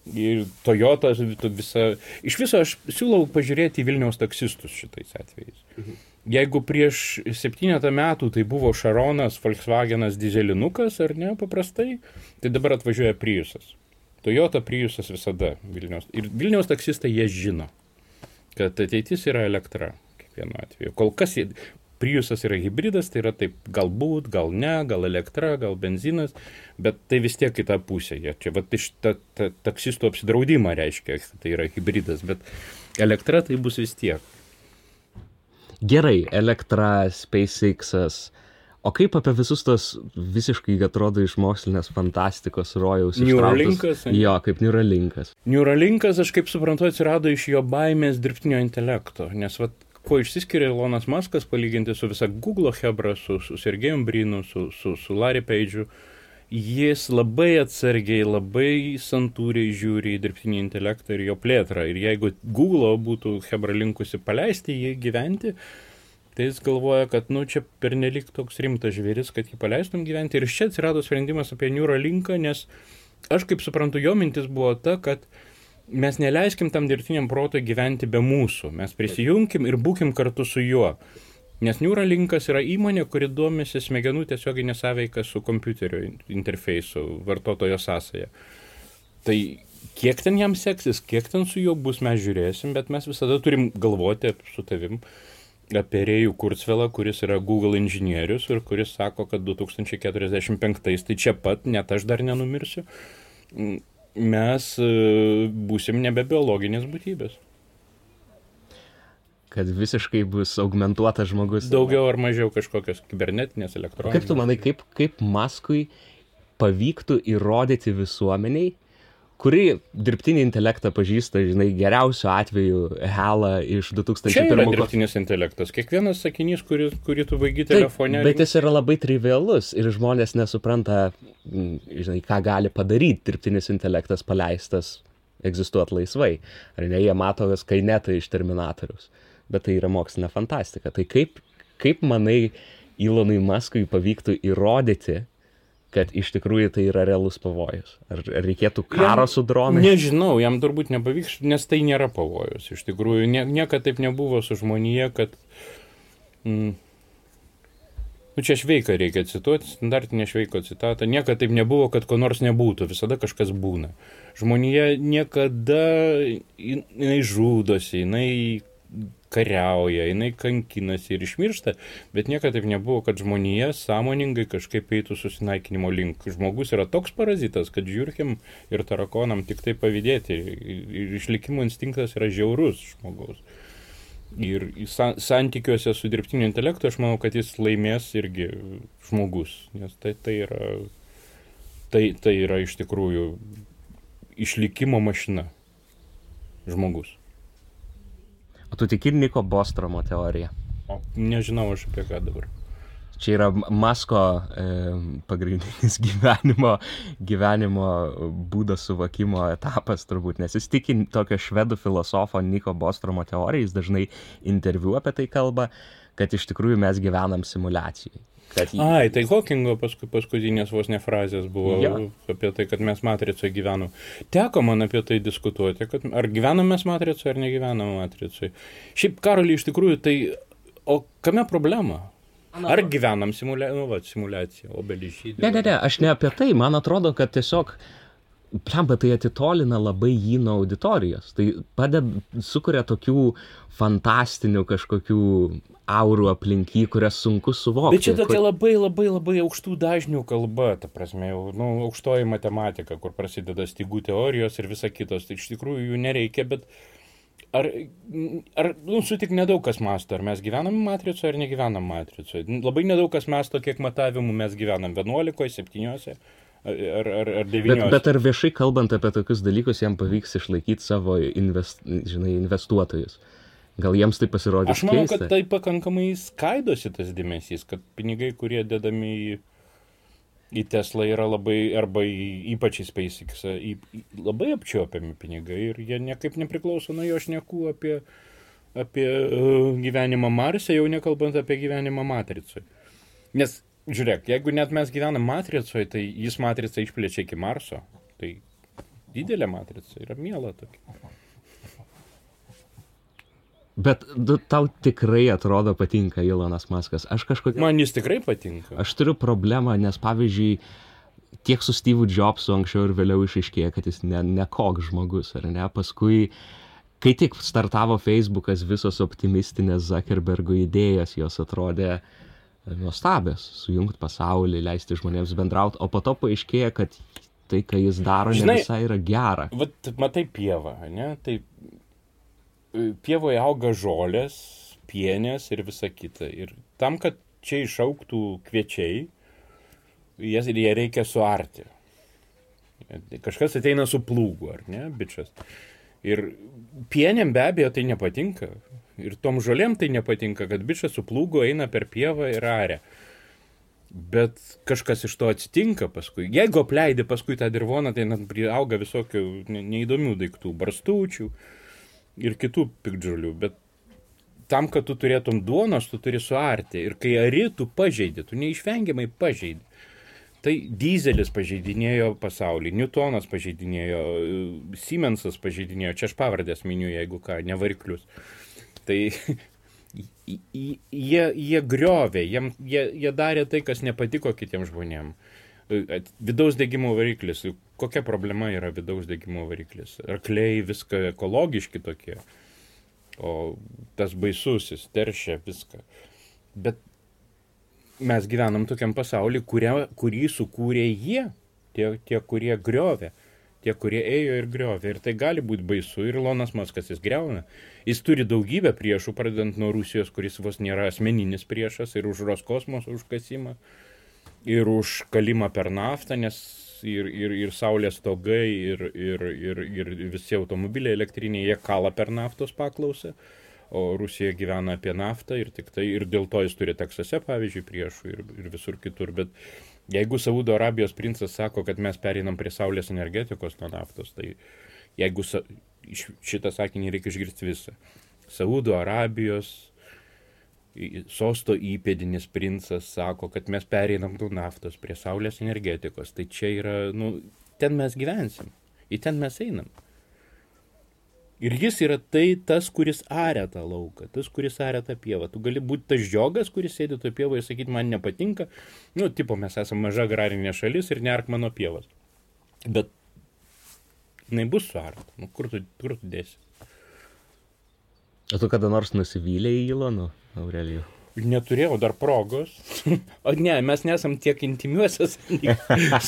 ir Toyota visa. Iš viso aš siūlau pažiūrėti į Vilniaus taksistus šitais atvejais. Mhm. Jeigu prieš septynetą metų tai buvo Šaronas, Volkswagenas, dizelinukas ar ne paprastai, tai dabar atvažiuoja Priusas. Toyota Priusas visada Vilniaus. Ir Vilniaus taksistai jie žino, kad ateitis yra elektra kiekvienu atveju. Kol kas Priusas yra hybridas, tai yra taip, galbūt, gal ne, gal elektra, gal benzinas, bet tai vis tiek į tą pusę. Jie čia, va, iš ta, ta, taksistų apsidraudimą reiškia, tai yra hybridas, bet elektra tai bus vis tiek. Gerai, elektra, SpaceX'as. O kaip apie visus tos visiškai atrodo iš mokslinės fantastikos rojaus? Neuralinkas? Jo, kaip Neuralinkas. Neuralinkas, aš kaip suprantu, atsirado iš jo baimės dirbtinio intelekto, nes vat, kuo išsiskiria Elonas Maskas palyginti su visa Google Hebra, su, su Sergejum Brinu, su, su, su Larry Page'u, jis labai atsargiai, labai santūriai žiūri į dirbtinį intelektą ir jo plėtrą. Ir jeigu Google būtų Hebra linkusi paleisti jį gyventi, tai jis galvoja, kad, nu, čia pernelik toks rimtas žvėris, kad jį paleistum gyventi. Ir iš čia atsirado sprendimas apie Neuralinką, nes aš kaip suprantu, jo mintis buvo ta, kad uh, mes neleiskim tam dirbtiniam protui gyventi be mūsų, mes prisijungim ir būkim kartu su juo. Nes Neuralinkas yra įmonė, kuri duomisi smegenų tiesioginė sąveika su kompiuterio interfeisu, vartotojo sąsaja. Tai kiek ten jam seksis, kiek ten su juo bus, mes žiūrėsim, bet mes visada turim galvoti su tavim apie Rėjų Kurzvelą, kuris yra Google inžinierius ir kuris sako, kad 2045 tai čia pat, net aš dar nenumirsiu mes e, būsim nebe biologinės būtybės. Kad visiškai bus augmentuotas žmogus. Daugiau ar mažiau kažkokios kibernetinės elektroninės. Kaip tu manai, kaip, kaip Maskui pavyktų įrodyti visuomeniai, kuri dirbtinį intelektą pažįsta, žinai, geriausiu atveju Helą iš 2001 Čia yra dirbtinis intelektas. Kiekvienas sakinys, kurį, kurį tu vaigi telefone. Taip, bet jis yra labai trivialus ir žmonės nesupranta, žinai, ką gali padaryti dirbtinis intelektas paleistas egzistuoti laisvai. Ar ne, jie mato skainetą iš Terminatorius. Bet tai yra mokslinė fantastika. Tai kaip, kaip manai, Ilonui Maskui pavyktų įrodyti, kad iš tikrųjų tai yra realus pavojus? Ar reikėtų karo su dronais? Nežinau, jam turbūt nepavyks, nes tai nėra pavojus. Iš tikrųjų, nie, niekada taip nebuvo su žmonėje, kad... Mm, nu, čia šveiką reikia cituoti, standartinė šveiko citata. Niekada taip nebuvo, kad ko nors nebūtų, visada kažkas būna. Žmonėje niekada jinai žudosi, jinai kariauja, jinai kankinasi ir išmiršta, bet niekada taip nebuvo, kad žmonija sąmoningai kažkaip eitų susinaikinimo link. Žmogus yra toks parazitas, kad žiūrkim ir tarakonam tik tai pavydėti. Išlikimo instinktas yra žiaurus žmogaus. Ir santykiuose su dirbtiniu intelektu aš manau, kad jis laimės irgi žmogus, nes tai, tai, yra, tai, tai yra iš tikrųjų išlikimo mašina žmogus. O tu tiki Niko Bostromo teorija? O nežinau aš apie ką dabar. Čia yra Masko e, pagrindinis gyvenimo, gyvenimo būdo suvokimo etapas turbūt, nes jis tiki tokio švedų filosofo Niko Bostromo teoriją, jis dažnai interviu apie tai kalba, kad iš tikrųjų mes gyvenam simulacijai. Kad... Ai, tai Hawkingo paskui, paskutinės vos ne frazės buvo ja. apie tai, kad mes matricoje gyvenam. Teko man apie tai diskutuoti, kad ar gyvenam mes matricoje ar negyvenam matricoje. Šiaip karaliai iš tikrųjų tai, o kame problema? Ar gyvenam simulia... nu, va, simulaciją, obeližydį? Ne, ne, ne, aš ne apie tai. Man atrodo, kad tiesiog Plemba tai atitolina labai jį nuo auditorijos. Tai padeda, sukuria tokių fantastinių kažkokių aurų aplink jį, kurias sunku suvokti. Bet čia tokia labai labai labai aukštų dažnių kalba, ta prasme, jau, nu, aukštoji matematika, kur prasideda stygų teorijos ir visa kitos. Tai iš tikrųjų jų nereikia, bet ar, ar nu, sutik nedaug kas masto, ar mes gyvenam matricoje ar negyvenam matricoje. Labai nedaug kas masto, kiek matavimų mes gyvenam 11, 7 ar, ar, ar 9. Bet, bet ar viešai kalbant apie tokius dalykus, jam pavyks išlaikyti savo invest, žinai, investuotojus? Gal jiems tai pasirodė? Aš manau, keista? kad tai pakankamai skaidosi tas dėmesys, kad pinigai, kurie dedami į, į Tesla yra labai, arba į, ypač į SpaceX, į, labai apčiopiami pinigai ir jie niekaip nepriklauso nuo jo šnekų apie, apie uh, gyvenimą Marse, jau nekalbant apie gyvenimą Matricui. Nes, žiūrėk, jeigu net mes gyvenam Matricoje, tai jis Matricą išplečia iki Marso, tai didelė Matrica yra miela tokia. Bet du, tau tikrai atrodo patinka Ilonas Maskas. Aš kažkokį... Man jis tikrai patinka. Aš turiu problemą, nes pavyzdžiui, tiek su Steve Jobsu anksčiau ir vėliau išaiškėjo, kad jis ne, ne koks žmogus, ar ne? Paskui, kai tik startavo Facebookas, visos optimistinės Zuckerbergo idėjos, jos atrodė nuostabios, sujungti pasaulį, leisti žmonėms bendrauti, o po to paaiškėjo, kad tai, ką jis daro, Žinai, ne visai yra gera. Vat, matai pievą, ne? Tai e, pievoje auga žolės, pienės ir visa kita. Ir tam, kad čia išauktų kviečiai, jas ir jie reikia suarti. Kažkas ateina su plūgu, ar ne, bičias. Ir pienėm be abejo tai nepatinka. Ir tom žolėm tai nepatinka, kad bičias su plūgu eina per pievą ir arę. Bet kažkas iš to atsitinka paskui. Jeigu apleidi paskui tą dirvoną, tai net priauga visokių neįdomių daiktų, barstučių ir kitų pikdžiulių. Bet tam, kad tu turėtum duonos, tu turi suarti. Ir kai ari, tu pažeidi, tu neišvengiamai pažeidi. Tai dizelis pažeidinėjo pasaulį, Newtonas pažeidinėjo, Siemensas pažeidinėjo, čia aš pavardės miniu, jeigu ką, ne variklius. Tai jie, jie griovė, jie, jie, jie darė tai, kas nepatiko kitiems žmonėms. Vidaus degimo variklis, kokia problema yra vidaus degimo variklis? Arkliai viską ekologiški tokie, o tas baisusis teršia viską. Bet mes gyvenam tokiam pasaulyje, kuria, kurį sukūrė jie, tie, tie kurie griovė, tie, kurie ėjo ir griovė. Ir tai gali būti baisu. Ir Lonas Maskas jis greuna. Jis turi daugybę priešų, pradedant nuo Rusijos, kuris vos nėra asmeninis priešas, ir už Roskosmoso užkasimą, ir už kalimą per naftą, nes ir, ir, ir saulės stogai, ir, ir, ir, ir visi automobiliai elektriniai, jie kala per naftos paklausą o Rusija gyvena apie naftą ir tik tai, ir dėl to jis turi Teksase, pavyzdžiui, priešų ir, ir visur kitur. Bet jeigu Saudo Arabijos princas sako, kad mes pereinam prie saulės energetikos nuo naftos, tai jeigu sa, šitą sakinį reikia išgirsti visą. Saudo Arabijos sosto įpėdinis princas sako, kad mes pereinam nuo naftos prie saulės energetikos, tai čia yra, nu, ten mes gyvensim, į ten mes einam. Ir jis yra tai tas, kuris aria tą lauką, tas, kuris aria tą pievą. Tu gali būti tas žiogas, kuris sėdi toje pievoje ir sakyti, man nepatinka. Nu, tipo, mes esame maža agrarinė šalis ir neark mano pievas. Bet jinai bus suarta. Nu, kur, tu, kur tu dėsi? O tu kada nors nusivylė į Ilonų, Aurelijų? Neturėjau dar progos. O ne, mes nesam tiek intimiuosios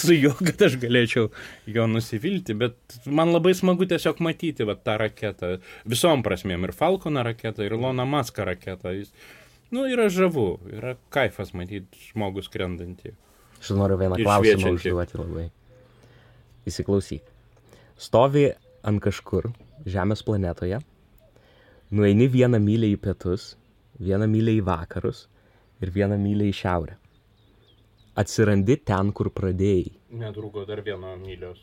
su juo, kad aš galėčiau jo nusivilti, bet man labai smagu tiesiog matyti va, tą raketą. Visom prasmėm. Ir Falcono raketą, ir Lona Maska raketą. Jis, nu, yra žavu, yra kaifas matyti žmogus krendantį. Aš noriu vieną klausimą užduoti labai. Įsiklausyk. Stovi ant kažkur Žemės planetoje, nueini vieną mylę į pietus vieną mylę į vakarus ir vieną mylę į šiaurę. Atsirandi ten, kur pradėjai. Netrūko dar vieno mylios.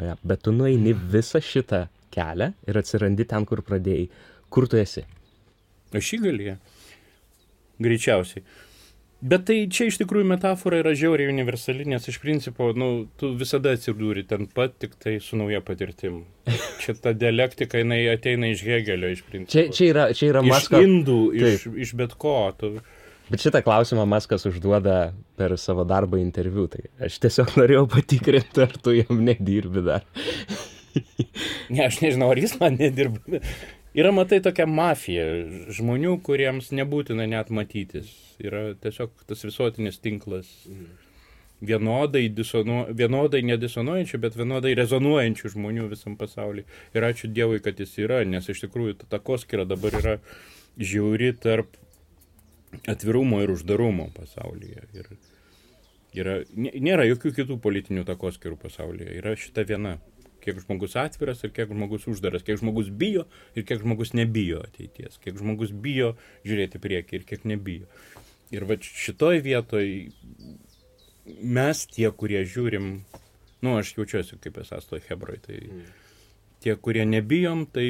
Ja, bet tu nueini visą šitą kelią ir atsirandi ten, kur pradėjai. Kur tu esi? Aš jį galėjau. Greičiausiai. Bet tai čia iš tikrųjų metafora yra žiauriai universali, nes iš principo, nu, tu visada atsidūri ten pat, tik tai su nauja patirtim. Čia ta dialektika, jinai ateina iš Hegelio, iš principo. Čia, čia yra, čia yra Masko. Iš indų, iš, Taip. iš bet ko. Tu... Bet šitą klausimą Maskas užduoda per savo darbą interviu, tai aš tiesiog norėjau patikrinti, ar tu jam nedirbi dar. ne, aš nežinau, ar jis man nedirba. Yra, matai, tokia mafija žmonių, kuriems nebūtina net matytis. Yra tiesiog tas visuotinis tinklas vienodai, disonuo, vienodai nedisonuojančių, bet vienodai rezonuojančių žmonių visam pasauliu. Ir ačiū Dievui, kad jis yra, nes iš tikrųjų ta takoskira dabar yra žiauri tarp atvirumo ir uždarumo pasaulyje. Ir yra, nėra jokių kitų politinių takoskirų pasaulyje. Yra šita viena kiek žmogus atviras ir kiek žmogus uždaras, kiek žmogus bijo ir kiek žmogus nebijo ateities, kiek žmogus bijo žiūrėti priekį ir kiek nebijo. Ir va šitoj vietoj mes tie, kurie žiūrim, nu aš jaučiuosi kaip esas toj hebroj, tai tie, kurie nebijom, tai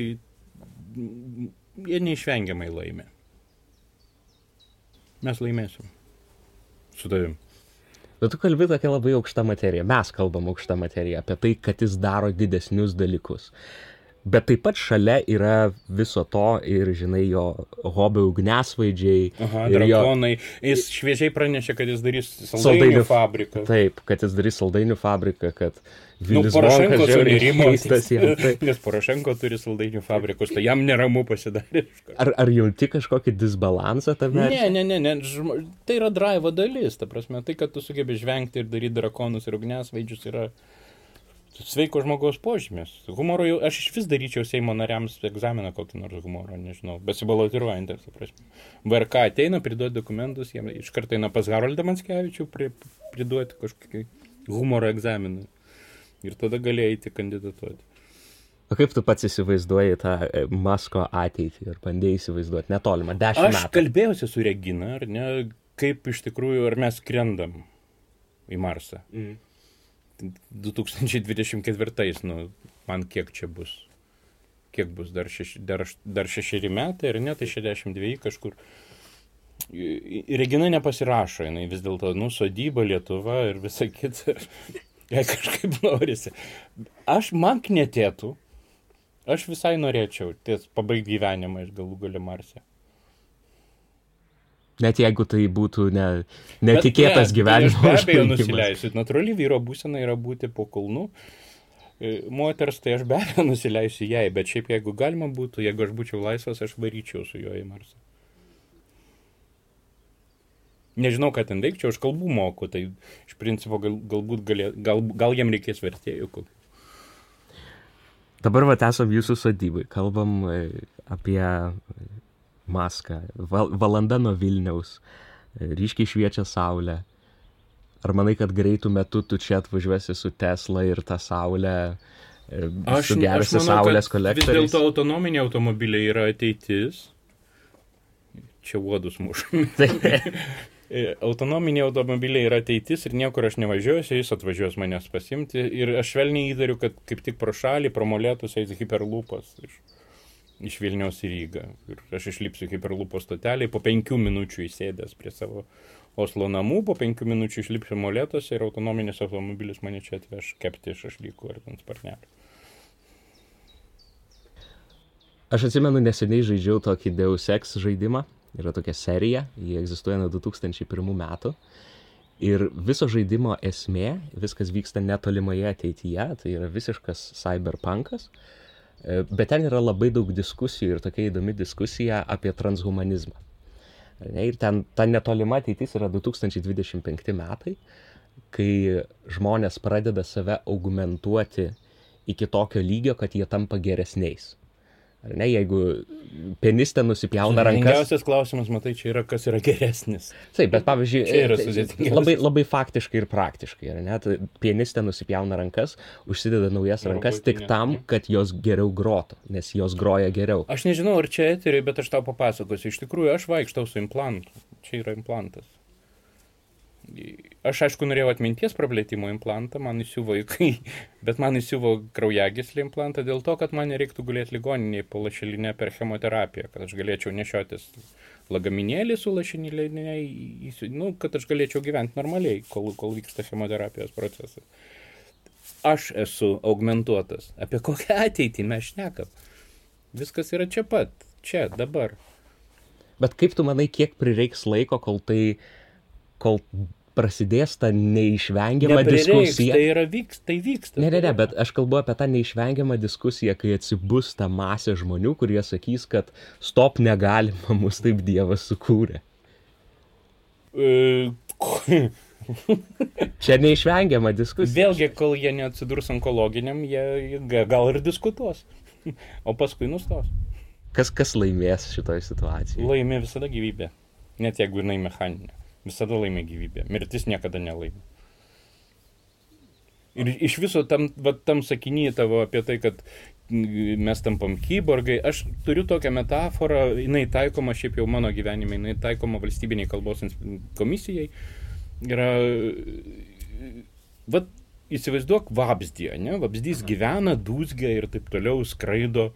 jie neišvengiamai laimė. Mes laimėsim su tavim. Bet tu kalbi tokia labai aukšta materija. Mes kalbam aukštą materiją apie tai, kad jis daro didesnius dalykus. Bet taip pat šalia yra viso to ir, žinai, jo hobių ugnesvaidžiai. Aha, drakonai. Jo... Jis šviežiai pranešė, kad jis darys saldainių, saldainių fabriką. Taip, kad jis darys saldainių fabriką, kad Nu, Porošenko sunerimo. Nes Porošenko turi saldainių fabrikus, tai jam neramu pasidarė. Ar, ar jauti kažkokį disbalansą tame? Ne, ne, ne, ne, tai yra drive dalis, ta prasme, tai, kad tu sugebi žvengti ir daryti drakonus ir ugnesvaidžius yra sveiko žmogaus požymės. Humoro jau, aš iš vis daryčiau Seimo nariams egzaminą kokį nors humoro, nežinau, besibalotiruojant, ar suprasme. VRK ateina, priduoti dokumentus, jiems iš karto eina pas Haroldą Manskevičių pri, priduoti kažkokį humoro egzaminą ir tada galėjai eiti kandidatuoti. O kaip tu pats įsivaizduoji tą e, Masko ateitį ir bandėjai įsivaizduoti netolimą, dešimt metų? Aš kalbėjausi su Regina, ar ne, kaip iš tikrųjų, ar mes skrendam į Marsą. Mm. 2024, nu, man kiek čia bus? Kiek bus, dar, šeši, dar, dar šešeri metai, ar ne, tai 62 kažkur. Regina nepasirašo, jinai vis dėlto, nu, sodyba, Lietuva ir visa kita. Jei kažkaip norisi. Aš man knetėtų. Aš visai norėčiau ties pabaigti gyvenimą iš galų gali Marsė. Net jeigu tai būtų ne, netikėtas Bet, gyvenimas. Tai be abejo nusileisiu. Natūrali vyro būsena yra būti po kulnu. E, moters tai aš be abejo nusileisiu jai, bet šiaip jeigu galima būtų, jeigu aš būčiau laisvas, aš varyčiau su juo į Marsą. Nežinau, ką ten veikčiau, aš kalbų moku, tai iš principo gal, galbūt galė, gal, gal jam reikės vertėjų kokių. Dabar va esam jūsų sodybai, kalbam e, apie maską, val, valanda nuo Vilniaus, ryškiai šviečia saulė. Ar manai, kad greitų metų tu čia atvažiuosi su Tesla ir tą saulę e, aš, sugersi saulės kolektorių? Vis dėlto autonominiai automobiliai yra ateitis. Čia uodus mušami. E, autonominiai automobiliai yra ateitis ir niekur aš nevažiuosiu, jis atvažiuos manęs pasimti. Ir aš švelniai įtariu, kad kaip tik pro šalį, pro molėtus eis hiperlupas iš, iš Vilniaus į Rygą. Ir aš išlipsiu hiperlupo stotelį, po penkių minučių įsėdęs prie savo Oslo namų, po penkių minučių išlipsiu molėtuose ir autonominis automobilis mane čia atveš kepti iš ašlykų ar ant sparnelių. Aš atsimenu, neseniai žaidžiau tokį Deus Ex žaidimą Yra tokia serija, ji egzistuoja nuo 2001 metų. Ir viso žaidimo esmė, viskas vyksta netolimoje ateityje, tai yra visiškas cyberpunkas, e, bet ten yra labai daug diskusijų ir tokia įdomi diskusija apie transhumanizmą. Ir ten ta netolima ateitis yra 2025 metai, kai žmonės pradeda save augmentuoti iki tokio lygio, kad jie tampa geresniais. Ar ne, jeigu pianistė nusipjauna rankas. Geriausias klausimas, matai, čia yra, kas yra geresnis. Taip, bet pavyzdžiui, tai labai, labai faktiškai ir praktiškai, ar ne, tai pianistė nusipjauna rankas, užsideda naujas rankas tik tam, kad jos geriau grotų, nes jos groja geriau. Aš nežinau, ar čia eteriai, bet aš tau papasakosiu. Iš tikrųjų, aš vaikštau su implantu. Čia yra implantas. Aš aišku norėjau atminties praplėtimo implantą, man įsiuvo, bet man įsiuvo kraujagyslį implantą dėl to, kad man nereiktų gulėti ligoninėje po lašelinę per chemoterapiją, kad aš galėčiau nešiotis lagaminėlį su lašelinė, nu, kad aš galėčiau gyventi normaliai, kol, kol vyksta chemoterapijos procesas. Aš esu augmentuotas. Apie kokią ateitį mes šnekam? Viskas yra čia pat, čia, dabar. Bet kaip tu manai, kiek prireiks laiko, kol tai, kol prasidės ta neišvengiama diskusija. Tai yra vyks, tai vyksta. Ne, ne, ne, bet aš kalbu apie tą neišvengiamą diskusiją, kai atsibus ta masė žmonių, kurie sakys, kad stop negalima, mus taip Dievas sukūrė. E, Čia neišvengiama diskusija. Vėlgi, kol jie neatsidurs onkologiniam, jie gal ir diskutuos, o paskui nustos. Kas, kas laimės šitoje situacijoje? Laimė visada gyvybė, net jeigu jinai mechaninė. Visada laimė gyvybė. Mirtis niekada nelaimė. Ir iš viso tam, va, tam sakinyje tavo apie tai, kad mes tampam kyborgai, aš turiu tokią metaforą, jinai taikoma šiaip jau mano gyvenime, jinai taikoma valstybiniai kalbos komisijai. Yra, va, įsivaizduok vabzdį, ne? Vabzdys gyvena, dūzgia ir taip toliau skraido,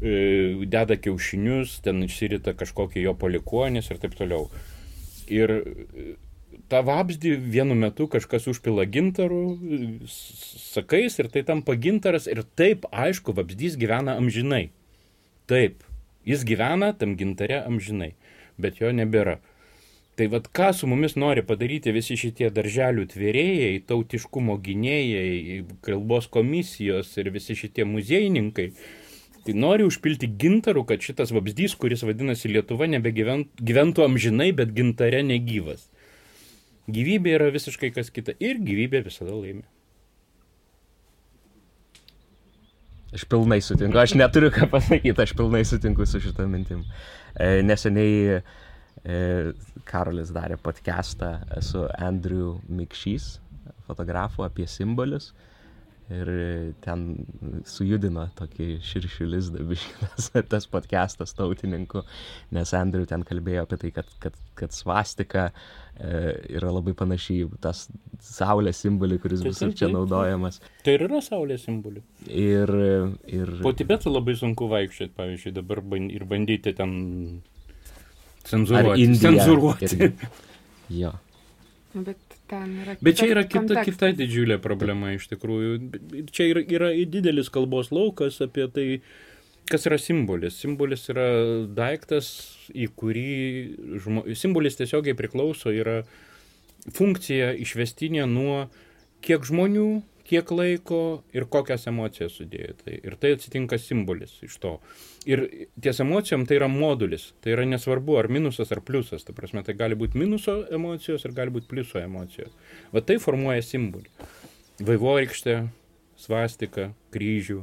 e, deda kiaušinius, ten išsirita kažkokie jo palikuonis ir taip toliau. Ir tą vabzdį vienu metu kažkas užpila gintarų, sakais ir tai tampa gintaras ir taip, aišku, vabzdys gyvena amžinai. Taip, jis gyvena tam gintare amžinai, bet jo nebėra. Tai vad ką su mumis nori padaryti visi šitie darželių tvėrėjai, tautiškumo gynėjai, kalbos komisijos ir visi šitie muziejininkai, Tai nori užpilti gintarų, kad šitas vabzdys, kuris vadinasi Lietuva, nebegyventų amžinai, bet gintare negyvas. Gyvybė yra visiškai kas kita ir gyvybė visada laimi. Aš pilnai sutinku, aš neturiu ką pasakyti, aš pilnai sutinku su šitą mintim. E, neseniai e, Karolis darė podcastą su Andrew Mikšys, fotografu apie simbolius. Ir ten sujudino tokį širšių lizdą biškinas tas podcastas tautininkų, nes Andrew ten kalbėjo apie tai, kad, kad, kad svastika e, yra labai panašiai tas saulės simbolį, kuris taip, visur čia naudojamas. Tai ir yra saulės simbolį. Ir, ir... Po Tibetu labai sunku vaikščioti, pavyzdžiui, dabar ir bandyti ten cenzuruoti. Cenzuruoti. Ir... Jo. Bet ten yra. Bet čia yra kita, kita didžiulė problema iš tikrųjų. Čia yra, yra didelis kalbos laukas apie tai, kas yra simbolis. Simbolis yra daiktas, į kurį žmo... simbolis tiesiogiai priklauso, yra funkcija išvestinė nuo kiek žmonių, kiek laiko ir kokias emocijas sudėjo. Tai, ir tai atsitinka simbolis iš to. Ir ties emocijom tai yra modulis. Tai yra nesvarbu, ar minusas, ar pliusas. Ta prasme, tai gali būti minuso emocijos ir gali būti pliuso emocijos. Va tai formuoja simbolį. Vaivorykštė, svastika, kryžių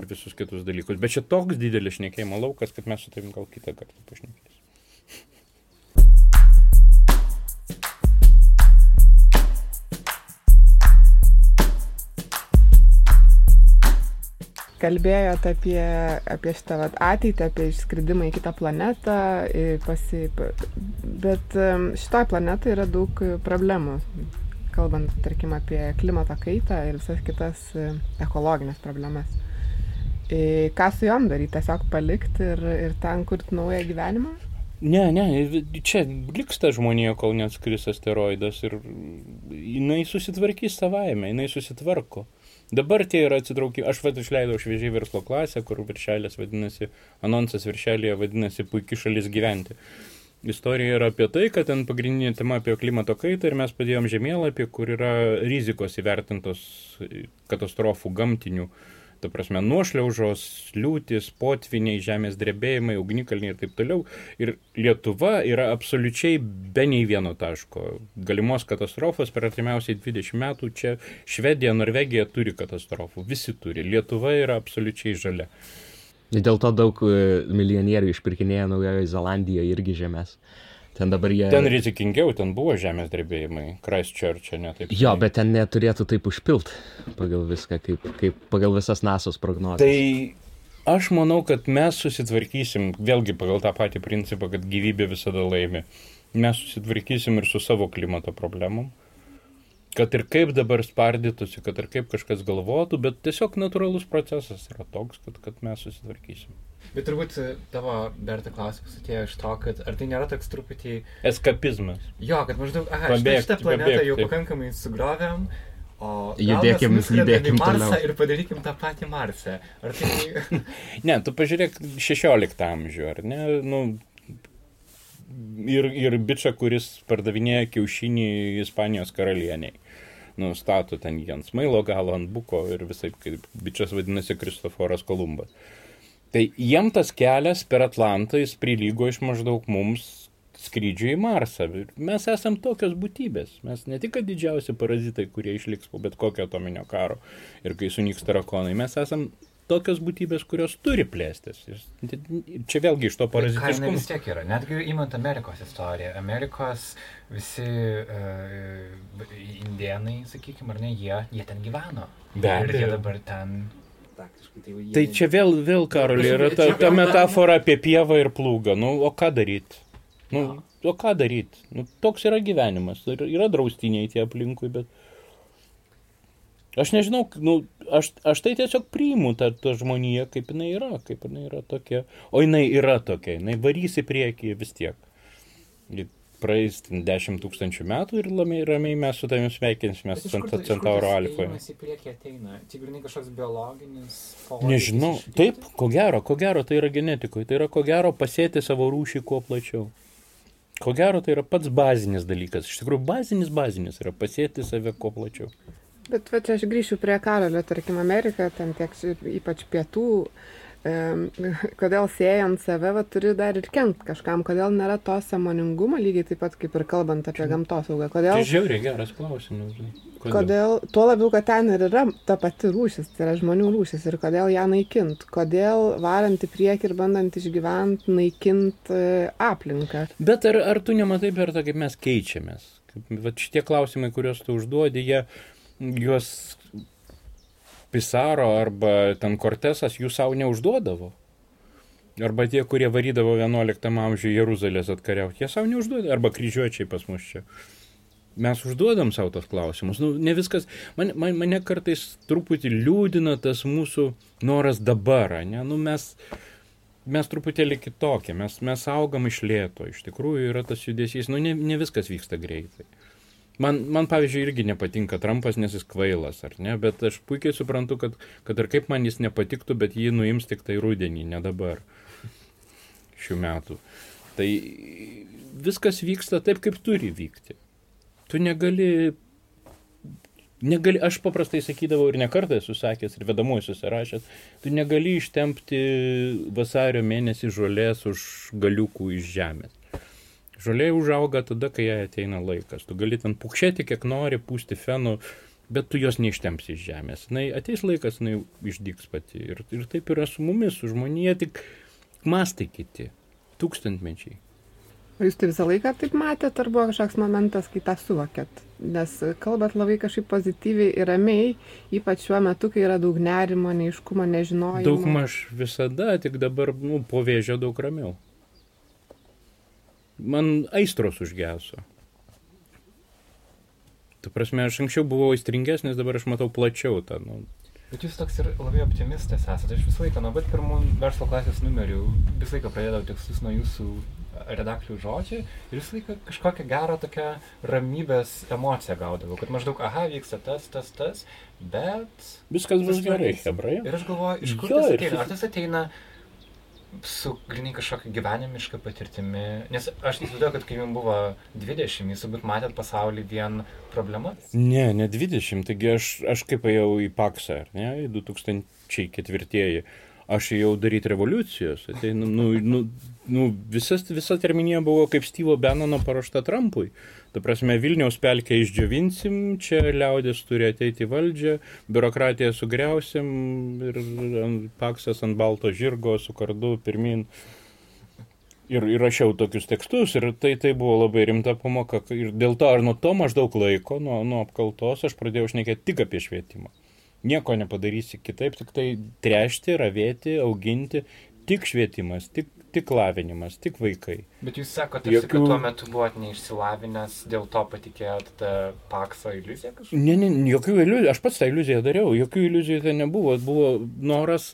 ir visus kitus dalykus. Bet čia toks didelis šnekėjimo laukas, kad mes su tavim gal kitą kartą pašnekėsim. Kalbėjot apie, apie šitą vat, ateitį, apie išskridimą į kitą planetą, pasi, bet šitoje planetoje yra daug problemų, kalbant, tarkim, apie klimato kaitą ir visas kitas ekologinės problemas. Ką su juom daryti, tiesiog palikti ir, ir ten kurti naują gyvenimą? Ne, ne, čia liks ta žmonija, kol neatskris asteroidas ir jinai susitvarkys savaime, jinai susitvarko. Dabar tie yra atsitraukimai. Aš vad išleidau šviežiai verslo klasę, kur viršelis vadinasi, anonsas viršelėje vadinasi puikia šalis gyventi. Istorija yra apie tai, kad ten pagrindinė tema apie klimato kaitą ir mes padėjom žemėlapį, kur yra rizikos įvertintos katastrofų gamtinių uh, ta prasme, nuošliaužos, liūtis, potviniai, žemės drebėjimai, ugnikalniai ir taip toliau. Ir Lietuva yra absoliučiai be nei vieno taško. Galimos katastrofos per artimiausiai 20 metų čia Švedija, Norvegija turi katastrofų, visi turi. Lietuva yra absoliučiai žalia. Dėl to daug e, milijonierių išpirkinėja Naujojo Zelandijoje irgi žemės. Ten dabar jie. Ten rizikingiau, ten buvo žemės drebėjimai, Christchurch'e, ne taip. Jo, bet ten neturėtų taip užpilt pagal viską, kaip, kaip pagal visas NASOS prognozes. Tai aš manau, kad mes susitvarkysim, vėlgi pagal tą patį principą, kad gyvybė visada laimi. Mes susitvarkysim ir su savo klimato problemom. Kad ir kaip dabar spardytųsi, kad ir kaip kažkas galvotų, bet tiesiog natūralus procesas yra toks, kad, kad mes susitvarkysim. Bet turbūt e, tavo Berta klausimas atėjo iš to, kad ar tai nėra toks truputį... Eskapizmas. Jo, kad maždaug, aha, pabėgt, šitą planetą pabėgt, jau pakankamai sugriovėm, o judėkim, judėkim Marsą toliau. ir padarykim tą patį Marsą. Ar tai... ne, tu pažiūrėk 16 amžių, ar ne? Nu, ir, ir bičia, kuris pardavinėja kiaušinį Ispanijos karalieniai. Nu, stato ten jį ant smailo galo, ant buko ir visai, kaip bičias vadinasi Kristoforas Kolumbas. Tai jiem tas kelias per Atlantą jis prilygo iš maždaug mums skrydžių į Marsą. Mes esam tokios būtybės. Mes ne tik didžiausi parazitai, kurie išliks po bet kokio atominio karo ir kai sunyks tarakonai, mes esam tokios būtybės, kurios turi plėstis. Ir čia vėlgi iš to parazitiškumo. vis tiek yra, netgi įmant Amerikos istoriją. Amerikos visi uh, indienai, sakykime, ar ne, jie, jie ten gyveno. Be abejo. Ir jie dabar ten praktiškai. Tai, jie... tai čia vėl, vėl Karolė, yra ta, ta metafora apie pievą ir plūgą. Nu, o ką daryti? Nu, o ką daryti? Nu, toks yra gyvenimas. Yra draustiniai tie aplinkui, bet... Aš nežinau, nu, aš, aš tai tiesiog priimu tą, tą žmoniją, kaip jinai yra, kaip jinai yra tokia. O jinai yra tokia, jinai varys į priekį vis tiek. Praeis 10 tūkstančių metų ir ramiai, ramiai mes su tavimi sveikinsime Centauro alfoje. Mes į priekį ateina, čia grinai kažkoks biologinis. Nežinau, taip, ko gero, ko gero tai yra genetikoje, tai yra ko gero pasėti savo rūšį kuo plačiau. Ko gero tai yra pats bazinis dalykas, iš tikrųjų bazinis bazinis yra pasėti save kuo plačiau. Bet va čia aš grįšiu prie Karolio, tarkim, Amerika, ten tiek ypač pietų kodėl siejant save, va, turi dar ir kenkt kažkam, kodėl nėra to samoningumo, lygiai taip pat kaip ir kalbant apie gamtosaugą. Kodėl... Tai žiauriai geras klausimas. Kodėl? kodėl? Tuo labiau, kad ten ir yra ta pati rūšis, tai yra žmonių rūšis ir kodėl ją naikint, kodėl varant į priekį ir bandant išgyventi, naikint e, aplinką. Bet ar, ar tu nematai, Berta, kaip mes keičiamės? Vat šitie klausimai, kuriuos tu užduodi, jie juos Pisaro arba ten Kortesas jų savo neužduodavo. Arba tie, kurie varydavo 11 amžiuje Jeruzalės atkariauti, jie savo neužduodavo. Arba kryžiuočiai pas mus čia. Mes užduodam savo tos klausimus. Nu, ne viskas. Man, man, mane kartais truputį liūdina tas mūsų noras dabar. Ne? Nu, mes, mes truputėlį kitokie. Mes, mes augam iš lėto. Iš tikrųjų yra tas judesys. Nu, ne, ne viskas vyksta greitai. Man, man pavyzdžiui, irgi nepatinka Trumpas, nes jis kvailas, ar ne, bet aš puikiai suprantu, kad, kad ir kaip man jis nepatiktų, bet jį nuims tik tai rudenį, ne dabar, šių metų. Tai viskas vyksta taip, kaip turi vykti. Tu negali, negali aš paprastai sakydavau ir nekartą esu sakęs ir vedamuoju susirašęs, tu negali ištempti vasario mėnesį žolės už galiukų iš žemės. Žolė užauga tada, kai jai ateina laikas. Tu gali ten pukšėti, kiek nori, pūsti fenų, bet tu jos neištemsi iš žemės. Na, ateis laikas, jinai išdyks pati. Ir, ir taip yra su mumis, su žmonija, tik mastai kiti, tūkstantmečiai. O jūs tai visą laiką taip matėt, ar buvo kažkoks momentas, kai tą suvokėt? Nes kalbat labai kažkaip pozityviai ir ramiai, ypač šiuo metu, kai yra daug nerimo, neiškumo, nežinojimo. Daug maž visada, tik dabar nu, po vėžio daug ramiau man aistros užgeso. Tu prasme, aš anksčiau buvau aistringesnis, dabar aš matau plačiau tą. Nu. Bet jūs toks ir labai optimistas esate. Aš visą laiką, nuo pat pirmų verslo klasės numerių, visą laiką pradėdavau tekstus nuo jūsų redaktorių žodžiai ir visą laiką kažkokią gerą tokią ramybės emociją gaudavau, kad maždaug, aha, vyksta tas, tas, tas, bet... Viskas bus gerai, hebrai. Ir aš galvoju, iš kur jo, tas ateina? Ar tas ateina su grinai kažkokia gyvenimiška patirtimi, nes aš įsivaizduoju, kad kai jums buvo 20, jūs turbūt matėt pasaulį vien problemas. Ne, ne 20, taigi aš, aš kaip ėjau į Paksą, ne, 2004, aš ėjau daryti revoliucijos, tai, nu, nu, nu, nu, visas, visa terminija buvo kaip Styvo Benono paruošta Trumpui. Ta prasme, Vilniaus pelkę išdžiovinsim, čia liaudės turi ateiti valdžią, biurokratiją sugriausim ir paksas ant balto žirgo su kardu pirmin. Ir, ir rašiau tokius tekstus ir tai, tai buvo labai rimta pamoka. Ir dėl to, ar nuo to maždaug laiko, nuo, nuo apkaltos, aš pradėjau šnekėti tik apie švietimą. Nieko nepadarysi kitaip, tik tai trešti, ravėti, auginti, tik švietimas, tik tik lavinimas, tik vaikai. Bet jūs sakote, Jokių... kad tuo metu buvot neišsilavinęs, dėl to patikėjot tą pakso iliuziją kažkokią? Ne, ne, jokių iliuzijų, aš pats tą iliuziją dariau, jokių iliuzijų tai nebuvo, buvo noras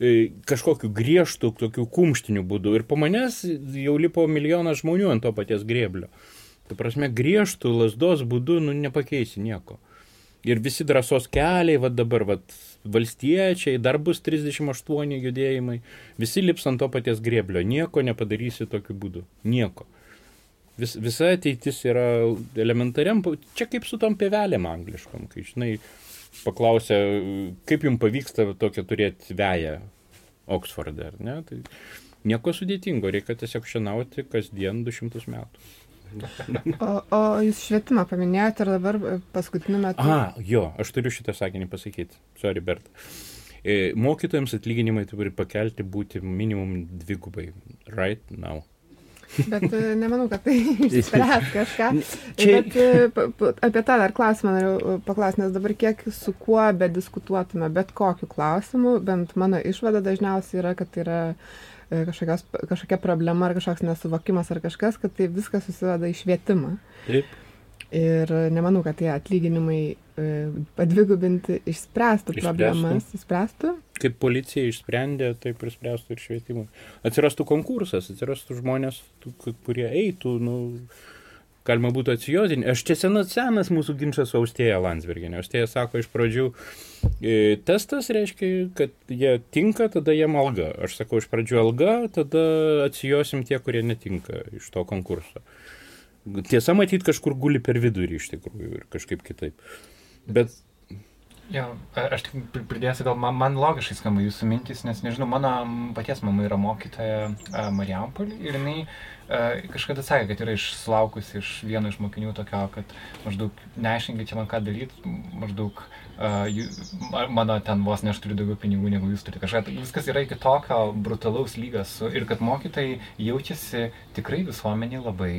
e, kažkokiu griežtų, tokių kumštinių būdų. Ir po manęs jau lipo milijonas žmonių ant to paties grėblio. Tu prasme, griežtų lasdos būdu, nu, nepakeisi nieko. Ir visi drąsos keliai, va dabar, va, valstiečiai, dar bus 38 judėjimai, visi lips ant to paties grėblio, nieko nepadarysi tokiu būdu, nieko. Vis, visa ateitis yra elementariam, čia kaip su tom pevelėm angliškom, kai žinai, paklausė, kaip jums pavyksta tokią turėti veją Oksforde, ar ne? Tai nieko sudėtingo, reikia tiesiog šienauti kasdien 200 metų. O, o jūs švietimą paminėjote ir dabar paskutiniu metu. A, jo, aš turiu šitą sakinį pasakyti. Sorry, Bert. E, mokytojams atlyginimai turi pakelti būti minimum dvigubai. Right now. Bet e, nemanau, kad tai išspręs kažką. Čia... Bet e, apie tą dar klausimą noriu paklausti, nes dabar kiek su kuo bediskutuotume, bet kokiu klausimu, bent mano išvada dažniausiai yra, kad tai yra E, kažkokios, kažkokia problema ar kažkoks nesuvokimas ar kažkas, kad tai viskas susiveda į švietimą. Taip. Ir nemanau, kad tie atlyginimai e, padvigubinti išspręstų, išspręstų problemas, išspręstų. Kaip policija išsprendė, taip ir spręstų ir švietimui. Atsirastų konkursas, atsirastų žmonės, kurie eitų, nu, galima būtų atsijotinti. Aš čia senas, senas mūsų ginčas su Austėja Landsberginė. Austėja sako iš pradžių, e, testas reiškia, kad jie tinka, tada jiem alga. Aš sakau iš pradžių alga, tada atsijosim tie, kurie netinka iš to konkurso. Tiesa, matyt, kažkur guli per vidurį iš tikrųjų ir kažkaip kitaip. Bet Jo, aš tik pridėsiu, gal man, man logiškai skamba jūsų mintys, nes nežinau, mano paties mama yra mokytoja Marijampolį ir jinai kažkada sakė, kad yra išlaukusi iš vieno iš mokinių tokio, kad maždaug neaiškinkit čia man ką daryti, maždaug uh, jų, mano ten vos ne aš turiu daugiau pinigų negu jūs turite. Kažką, viskas yra iki tokio brutalaus lygas ir kad mokytojai jaučiasi tikrai visuomenį labai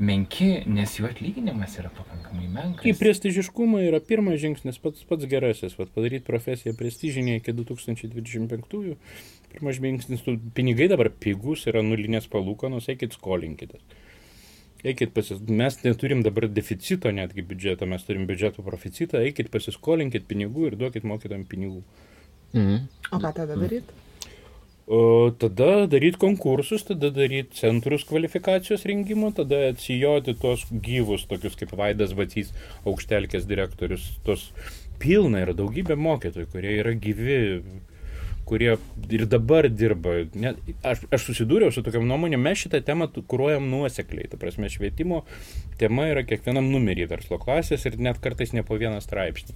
menki, nes jų atlyginimas yra pakankamai menkas. Į prestižiškumą yra pirmas žingsnis, pats, pats gerasis, vat, padaryti profesiją prestižinė iki 2025-ųjų. Pirmas žingsnis, tu, pinigai dabar pigus, yra nulinės palūkanos, eikit skolinkitės. Eikit pasis... Mes neturim dabar deficito netgi biudžeto, mes turim biudžeto proficitą, eikit pasiskolinkit pinigų ir duokit mokytam pinigų. Mhm. O ką tada daryti? O tada daryti konkursus, tada daryti centrus kvalifikacijos rengimo, tada atsijoti tuos gyvus, tokius kaip Vaidas Vacys, aukštelkės direktorius, tos pilna yra daugybė mokytojų, kurie yra gyvi, kurie ir dabar dirba. Net, aš, aš susidūriau su tokiam nuomonė, mes šitą temą kūruojam nuosekliai. Ta prasme, švietimo tema yra kiekvienam numerį verslo klasės ir net kartais ne po vieną straipsnį.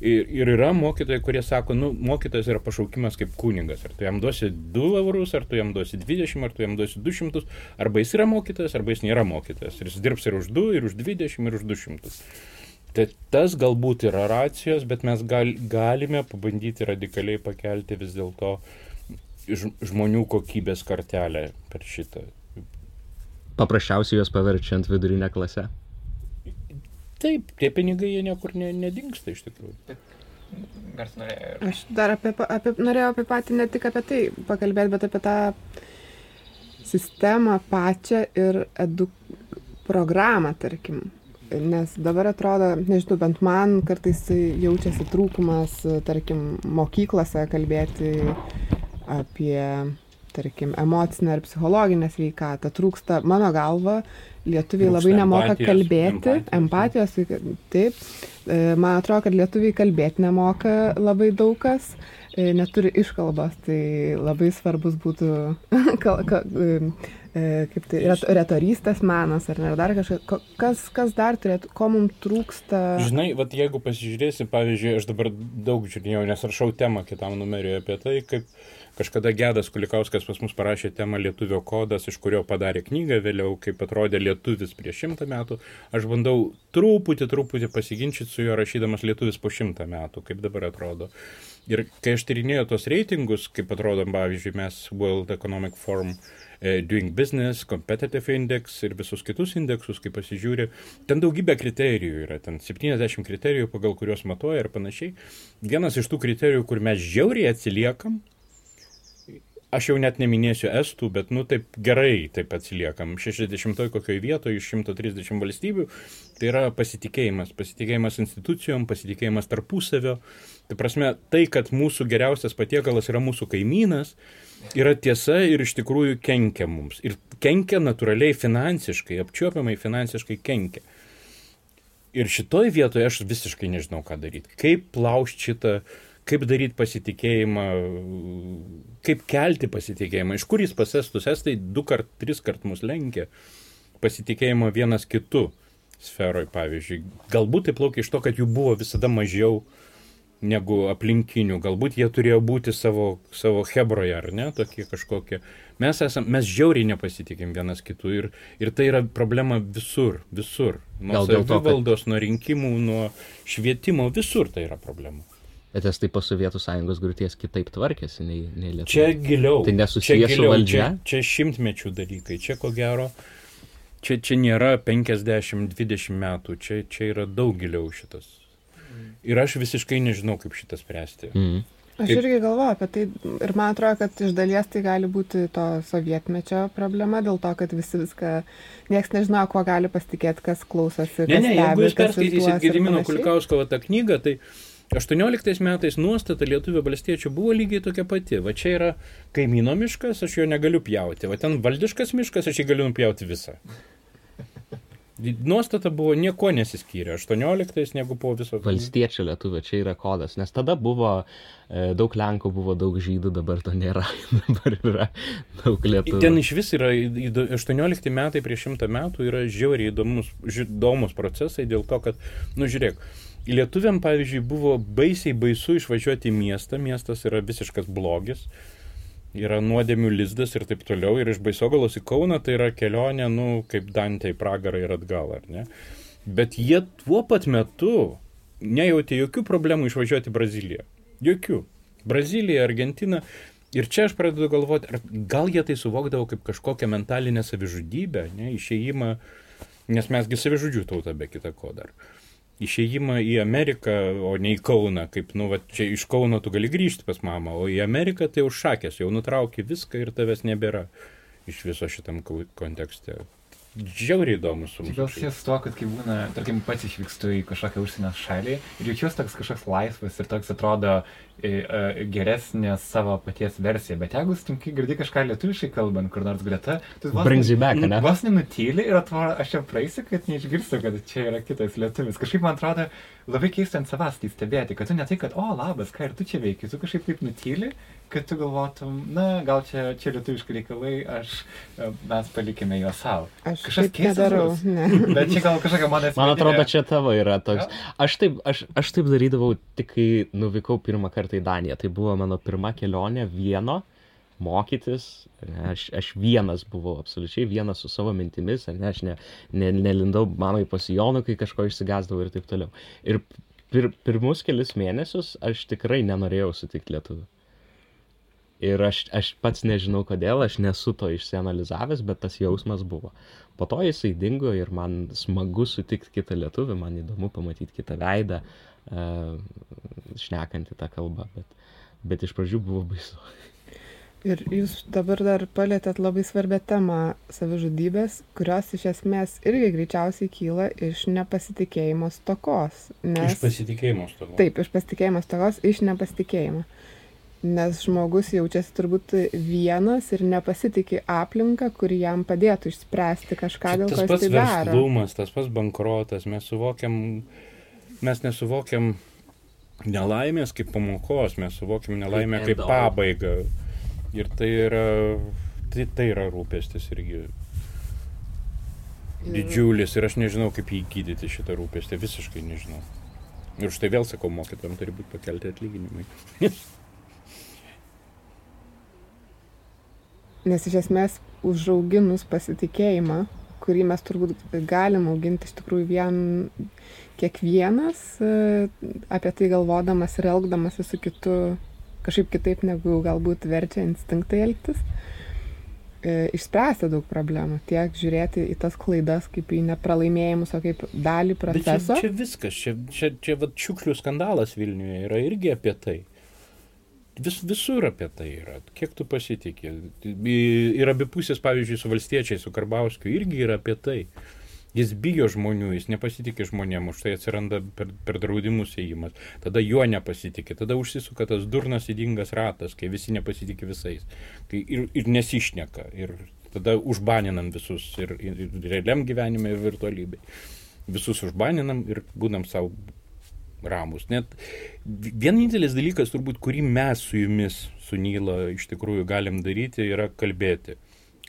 Ir, ir yra mokytojai, kurie sako, nu, mokytojas yra pašaukimas kaip kunigas. Ar tu jam duosi 2 eurus, ar tu jam duosi 20, ar tu jam duosi 200. Arba jis yra mokytojas, arba jis nėra mokytojas. Ir jis dirbs ir už 2, ir už 20, ir už 200. Tai tas galbūt yra racijos, bet mes gal, galime pabandyti radikaliai pakelti vis dėlto žmonių kokybės kartelę per šitą. Paprasčiausiai juos paverčiant vidurinę klasę. Taip, tie pinigai jie niekur ne, nedingsta iš tikrųjų. Aš dar apie, apie, norėjau apie patį, ne tik apie tai pakalbėti, bet apie tą sistemą pačią ir edu programą, tarkim. Nes dabar atrodo, nežinau, bent man kartais jaučiasi trūkumas, tarkim, mokyklose kalbėti apie, tarkim, emocinę ar psichologinę sveikatą. Trūksta, mano galva, lietuviai labai nemoka empatijos, kalbėti, empatijos, empatijos, taip. E, man atrodo, kad lietuviai kalbėti nemoka labai daug kas, e, neturi iškalbos, tai labai svarbus būtų, e, kaip tai, retorystės menas ar ne, ar dar kažkas, kas, kas dar turėtų, ko mums trūksta. Žinai, vat, jeigu pasižiūrėsi, pavyzdžiui, aš dabar daug žiūrėjau, nes rašau temą kitam numeriui apie tai, kaip Kažkada Gedas Kulikauskas pas mus parašė temą Lietuvio kodas, iš kurio padarė knygą vėliau, kaip atrodė lietuvis prieš šimtą metų. Aš bandau truputį, truputį pasiginčyti su juo rašydamas lietuvis po šimtą metų, kaip dabar atrodo. Ir kai aš tyrinėjau tos reitingus, kaip atrodo, pavyzdžiui, mes World Economic Forum uh, Doing Business, Competitive Index ir visus kitus indeksus, kai pasižiūri, ten daugybė kriterijų yra, ten 70 kriterijų, pagal kuriuos matuoja ir panašiai. Vienas iš tų kriterijų, kur mes žiauriai atsiliekam, aš jau net neminėsiu estų, bet, nu, taip gerai taip atsiliekam. 60 kokioje vietoje iš 130 valstybių. Tai yra pasitikėjimas. Pasitikėjimas institucijom, pasitikėjimas tarpusavio. Tai prasme, tai, kad mūsų geriausias patiekalas yra mūsų kaimynas, yra tiesa ir iš tikrųjų kenkia mums. Ir kenkia natūraliai finansiškai, apčiuopiamai finansiškai kenkia. Ir šitoj vietoje aš visiškai nežinau, ką daryti. Kaip plaušti šitą kaip daryti pasitikėjimą, kaip kelti pasitikėjimą, iš kur jis pas estus, estai du kart, tris kart mus lenkia pasitikėjimo vienas kitu sferoj, pavyzdžiui. Galbūt tai plaukia iš to, kad jų buvo visada mažiau negu aplinkinių, galbūt jie turėjo būti savo, savo hebroje, ar ne, tokie kažkokie. Mes, esam, mes žiauriai nepasitikim vienas kitų ir, ir tai yra problema visur, visur. Nuo savivaldos, kad... nuo rinkimų, nuo švietimo, visur tai yra problema. Bet estai po Sovietų sąjungos griūties kitaip tvarkėsi nei, nei Lietuva. Čia giliau. Tai nesusijęs su valdžia. Čia, čia šimtmečių dalykai. Čia ko gero, čia, čia nėra 50-20 metų. Čia, čia yra daug giliau šitas. Ir aš visiškai nežinau, kaip šitą spręsti. Mm. Aš kaip... irgi galvoju apie tai ir man atrodo, kad iš dalies tai gali būti to sovietmečio problema, dėl to, kad visi viską, nieks nežino, kuo gali pasitikėti, kas klausosi. Ne, ne, jeigu jūs perskaitysit Gedimino Kulikausko tą knygą, tai 18 metais nuostata lietuvio valstiečių buvo lygiai tokia pati. Va čia yra kaimyno miškas, aš jo negaliu pjauti. Va ten valdiškas miškas, aš jį galiu nupjauti visą. Nuostata buvo nieko nesiskyrė, 18 negu po viso. Valstiečio lietuvė, čia yra kodas, nes tada buvo e, daug Lenkų, buvo daug žydų, dabar to nėra, dabar yra daug lietuvių. Ten iš vis yra 18 metai prieš 100 metų yra žiauriai įdomus, įdomus procesai dėl to, kad, nu žiūrėk, lietuviam pavyzdžiui buvo baisiai baisu išvažiuoti į miestą, miestas yra visiškas blogis yra nuodėmių lizdas ir taip toliau. Ir iš Baisogalos į Kauną tai yra kelionė, nu, kaip Dantė į pragarą ir atgal, ar ne? Bet jie tuo pat metu nejautė jokių problemų išvažiuoti į Braziliją. Jokių. Brazilija, Argentina. Ir čia aš pradedu galvoti, ar gal jie tai suvokdavo kaip kažkokią mentalinę savižudybę, ne, išėjimą, nes mesgi savižudžių tauta be kita ko dar. Uh, išėjimą į Ameriką, o ne į Kauną, kaip, nu, va, čia iš Kauno tu gali grįžti pas mamą, o į Ameriką tai užšakęs, jau nutrauki viską ir tavęs nebėra iš viso šitam kontekste. Žiauriai įdomus. Gal susijęs su to, kad kai būna, tarkim, pats išvykstu į kažkokią užsienio šalį ir jaučiuosi toks kažkoks laisvas ir toks atrodo geresnė savo paties versija, bet jeigu sutinki girdi kažką lietuviškai kalbant, kur nors greta, tu vos, Brings you back, ne? vos nenutyli ir atrodo, aš čia praeisiu, kad neišgirstu, kad čia yra kitas lietuvis. Kažkaip man atrodo labai keista ant savęs tai stebėti, kad tu ne tai, kad, o labas, ką ir tu čia veiki, tu kažkaip taip nutyli, kad tu galvotum, na, gal čia, čia lietuviški reikalai, aš, e, mes palikime juos savo. Aš nedarau. Ne. Bet čia gal kažkokia mano Man atrodo, čia tavo yra toks. Aš taip, aš, aš taip darydavau tik kai nuvykau pirmą kartą į Daniją. Tai buvo mano pirma kelionė vieno mokytis. Ne, aš, aš vienas buvau, absoliučiai vienas su savo mintimis, ne, aš ne, ne, nelindau mamai pasijonų, kai kažko išsigasdavau ir taip toliau. Ir pir, pirmus kelius mėnesius aš tikrai nenorėjau sutikti lietuvių. Ir aš, aš pats nežinau kodėl, aš nesu to išsianalizavęs, bet tas jausmas buvo. Po to jisai dingo ir man smagu sutikti kitą lietuvį, man įdomu pamatyti kitą veidą, uh, šnekantį tą kalbą, bet, bet iš pradžių buvo baisu. Ir jūs dabar dar palėtėt labai svarbę temą savižudybės, kurios iš esmės irgi greičiausiai kyla iš nepasitikėjimo stokos. Nes... Iš pasitikėjimo stokos. Taip, iš pasitikėjimo stokos, iš nepasitikėjimo. Nes žmogus jaučiasi turbūt vienas ir nepasitikė aplinką, kuri jam padėtų išspręsti kažką, dėl ko jis tai daro. Tas pats verslumas, tas pats bankrotas, mes suvokiam, mes nesuvokiam nelaimės kaip pamokos, mes suvokiam nelaimę kaip pabaigą. Ir tai yra, tai, tai yra rūpestis irgi didžiulis ir aš nežinau, kaip jį gydyti šitą rūpestį, visiškai nežinau. Ir už tai vėl sakau, mokytojams turi būti pakelti atlyginimai. Nes iš esmės užauginus pasitikėjimą, kurį mes turbūt galim auginti iš tikrųjų vien kiekvienas e, apie tai galvodamas ir elgdamas su kitu kažkaip kitaip negu galbūt verčia instinktai elgtis, e, išspręsti daug problemų. Tiek žiūrėti į tas klaidas kaip į nepralaimėjimus, o kaip dalį proceso. Bet čia, čia viskas, čia, čia, čia vat, šiukšlių skandalas Vilniuje yra irgi apie tai. Vis, visur apie tai yra. Kiek tu pasitikė. Ir abipusės, pavyzdžiui, su valstiečiais, su Karbauskiu irgi yra apie tai. Jis bijo žmonių, jis nepasitikė žmonėm, už tai atsiranda per, per draudimus įėjimas. Tada juo nepasitikė, tada užsisuka tas durnas įdingas ratas, kai visi nepasitikė visais. Kai ir, ir nesišneka. Ir tada užbaninam visus ir, ir, ir realiam gyvenime, ir virtualybei. Visus užbaninam ir būnam savo ramus. Net vienintelis dalykas, turbūt, kurį mes su jumis, su Nyla, iš tikrųjų galim daryti, yra kalbėti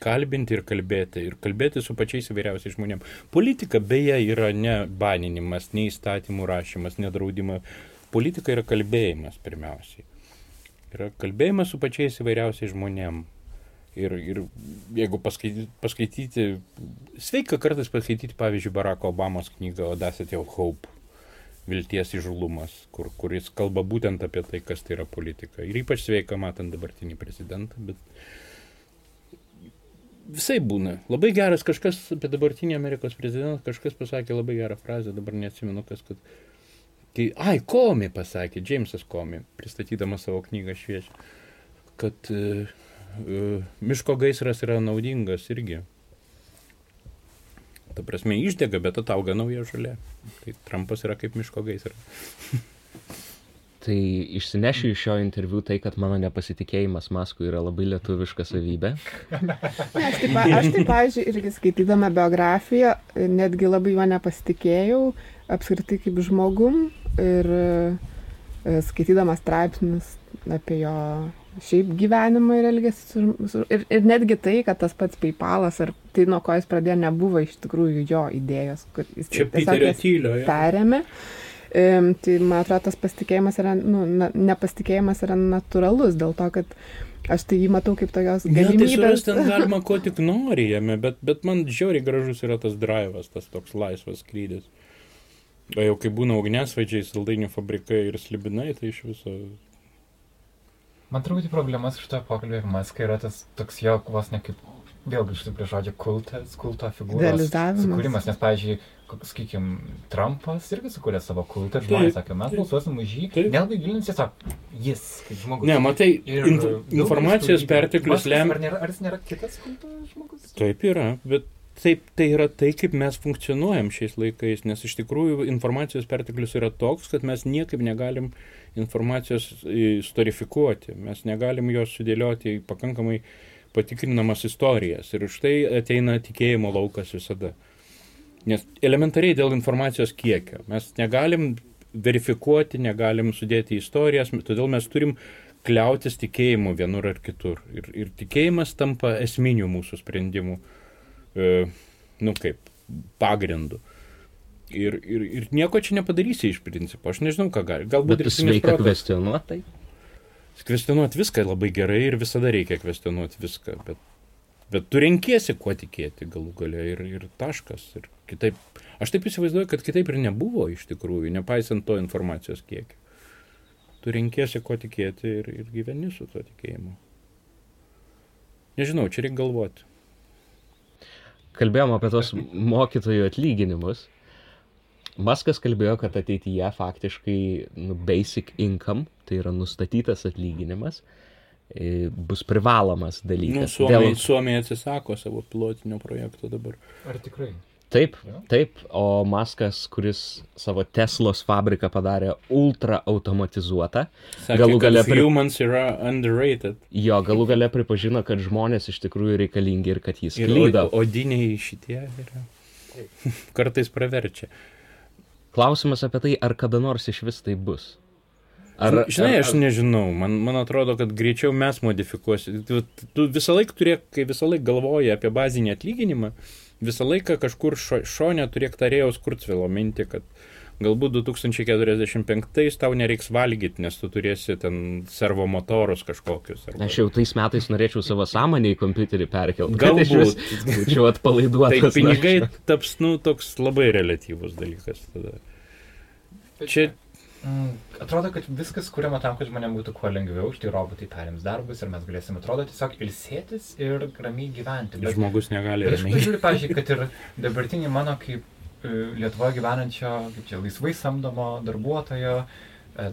kalbinti ir kalbėti. Ir kalbėti su pačiais įvairiausiais žmonėmis. Politika beje yra ne baninimas, ne įstatymų rašymas, ne draudimas. Politika yra kalbėjimas pirmiausiai. Yra kalbėjimas su pačiais įvairiausiais žmonėmis. Ir, ir jeigu paskaityti, paskaityti, sveika kartais paskaityti, pavyzdžiui, Baracko Obamos knygą Audacity of Hope, vilties įžulumas, kur, kuris kalba būtent apie tai, kas tai yra politika. Ir ypač sveika matant dabartinį prezidentą, bet visai būna. Labai geras kažkas apie dabartinį Amerikos prezidentą, kažkas pasakė labai gerą frazę, dabar neatsimenu kas, kad... Kai, ai, Komi pasakė, Džeimsas Komi, pristatydamas savo knygą šviečia, kad uh, uh, miško gaisras yra naudingas irgi. Ta prasme, išdega, bet atauga nauja žolė. Tai Trumpas yra kaip miško gaisras. Tai išsinešiu iš šio interviu tai, kad mano nepasitikėjimas Masku yra labai lietuviška savybė. aš taip, aš taip, pavyzdžiui, irgi skaitydama biografiją, netgi labai juo nepasitikėjau, apskritai kaip žmogum ir e, skaitydama straipsnius apie jo šiaip gyvenimą ir elgesį. Ir, ir netgi tai, kad tas pats PayPalas, ar tai nuo ko jis pradėjo, nebuvo iš tikrųjų jo idėjos, kur jis Čia Piterio tylio. Perėmė. Ja tai man atrodo tas pasitikėjimas yra, nu, na, nepasitikėjimas yra natūralus dėl to, kad aš tai jį matau kaip tokios galimybės. Ne, tai ten galima ko tik nori jame, bet, bet man žiauriai gražus yra tas drivas, tas toks laisvas skrydis. O jau kai būna ugnesvaidžiai, saldainių fabrikai ir slibinai, tai iš viso Man truputį problemas iš to pokalbio ir Maska yra tas toks jo vos ne kaip, vėl grįžtu prie žodžio kultas, kulto figūros. Sukūrimas, nes, pavyzdžiui, sakykime, Trumpas irgi sukūrė savo kultą žmonės sakė, mes balsuosim už jį, nelabai gilintis tiesiog jis, kaip žmogus. Ne, matai, ir inf informacijos perteklius lemia. Ar, nėra, ar jis nėra kitas kulto žmogus? Taip yra, bet taip tai yra tai, kaip mes funkcionuojam šiais laikais, nes iš tikrųjų informacijos perteklius yra toks, kad mes niekaip negalim informacijos istorifikuoti, mes negalim jos sudėlioti į pakankamai patikrinamas istorijas ir už tai ateina tikėjimo laukas visada. Nes elementariai dėl informacijos kiekio. Mes negalim verifikuoti, negalim sudėti istorijas, todėl mes turim kliautis tikėjimu vienur ar kitur. Ir, ir tikėjimas tampa esminių mūsų sprendimų, e, nu kaip, pagrindu. Ir, ir, ir nieko čia nepadarysi iš principo. Aš nežinau, ką gali. Galbūt ir sveika kvestionuoti. Kvestionuoti viską labai gerai ir visada reikia kvestionuoti viską. Bet Bet tu renkiesi, kuo tikėti galų galę ir, ir taškas. Ir kitaip, aš taip įsivaizduoju, kad kitaip ir nebuvo iš tikrųjų, nepaisant to informacijos kiekio. Tu renkiesi, kuo tikėti ir, ir gyveni su tuo tikėjimu. Nežinau, čia reikia galvoti. Kalbėjom apie tos mokytojų atlyginimus. Maskas kalbėjo, kad ateityje faktiškai nu, basic income, tai yra nustatytas atlyginimas, uh, bus privalomas dalykas. Nu, Suomija, Dėl... Suomija atsisako savo pilotinio projekto dabar. Ar tikrai? Taip, taip, o Maskas, kuris savo Teslos fabriką padarė ultra automatizuotą, Sakė, galų gale... Pri... Humans yra underrated. Jo, galų gale pripažino, kad žmonės iš tikrųjų reikalingi ir kad jis klydo. Ir odiniai šitie yra. Kartais praverčia. Klausimas apie tai, ar kada nors iš vis tai bus. Ar, Žinai, ar, aš nežinau, man, man atrodo, kad greičiau mes modifikuosim. Tu, tu visą laiką turėk, kai visą laiką galvoji apie bazinį atlyginimą, visą laiką kažkur šo, šonė turėk tarėjaus kurcvilo mintį, kad galbūt 2045 tau nereiks valgyti, nes tu turėsi ten servo motorus kažkokius. Arba... Aš jau tais metais norėčiau savo sąmonę į kompiuterį perkelti. Galbūt. Būčiau atpalaiduotas. tai pinigai taps, nu, toks labai relatyvus dalykas tada. Čia atrodo, kad viskas kuriama tam, kad žmonėms būtų kuo lengviau, štai robotai perims darbus ir mes galėsime, atrodo, tiesiog ilsėtis ir ramiai gyventi. Bet žmogus negali. Ir aš žiūriu, pažiūrėjau, kad ir dabartinį mano kaip e, Lietuvoje gyvenančio, kaip čia laisvai samdomo darbuotojo e,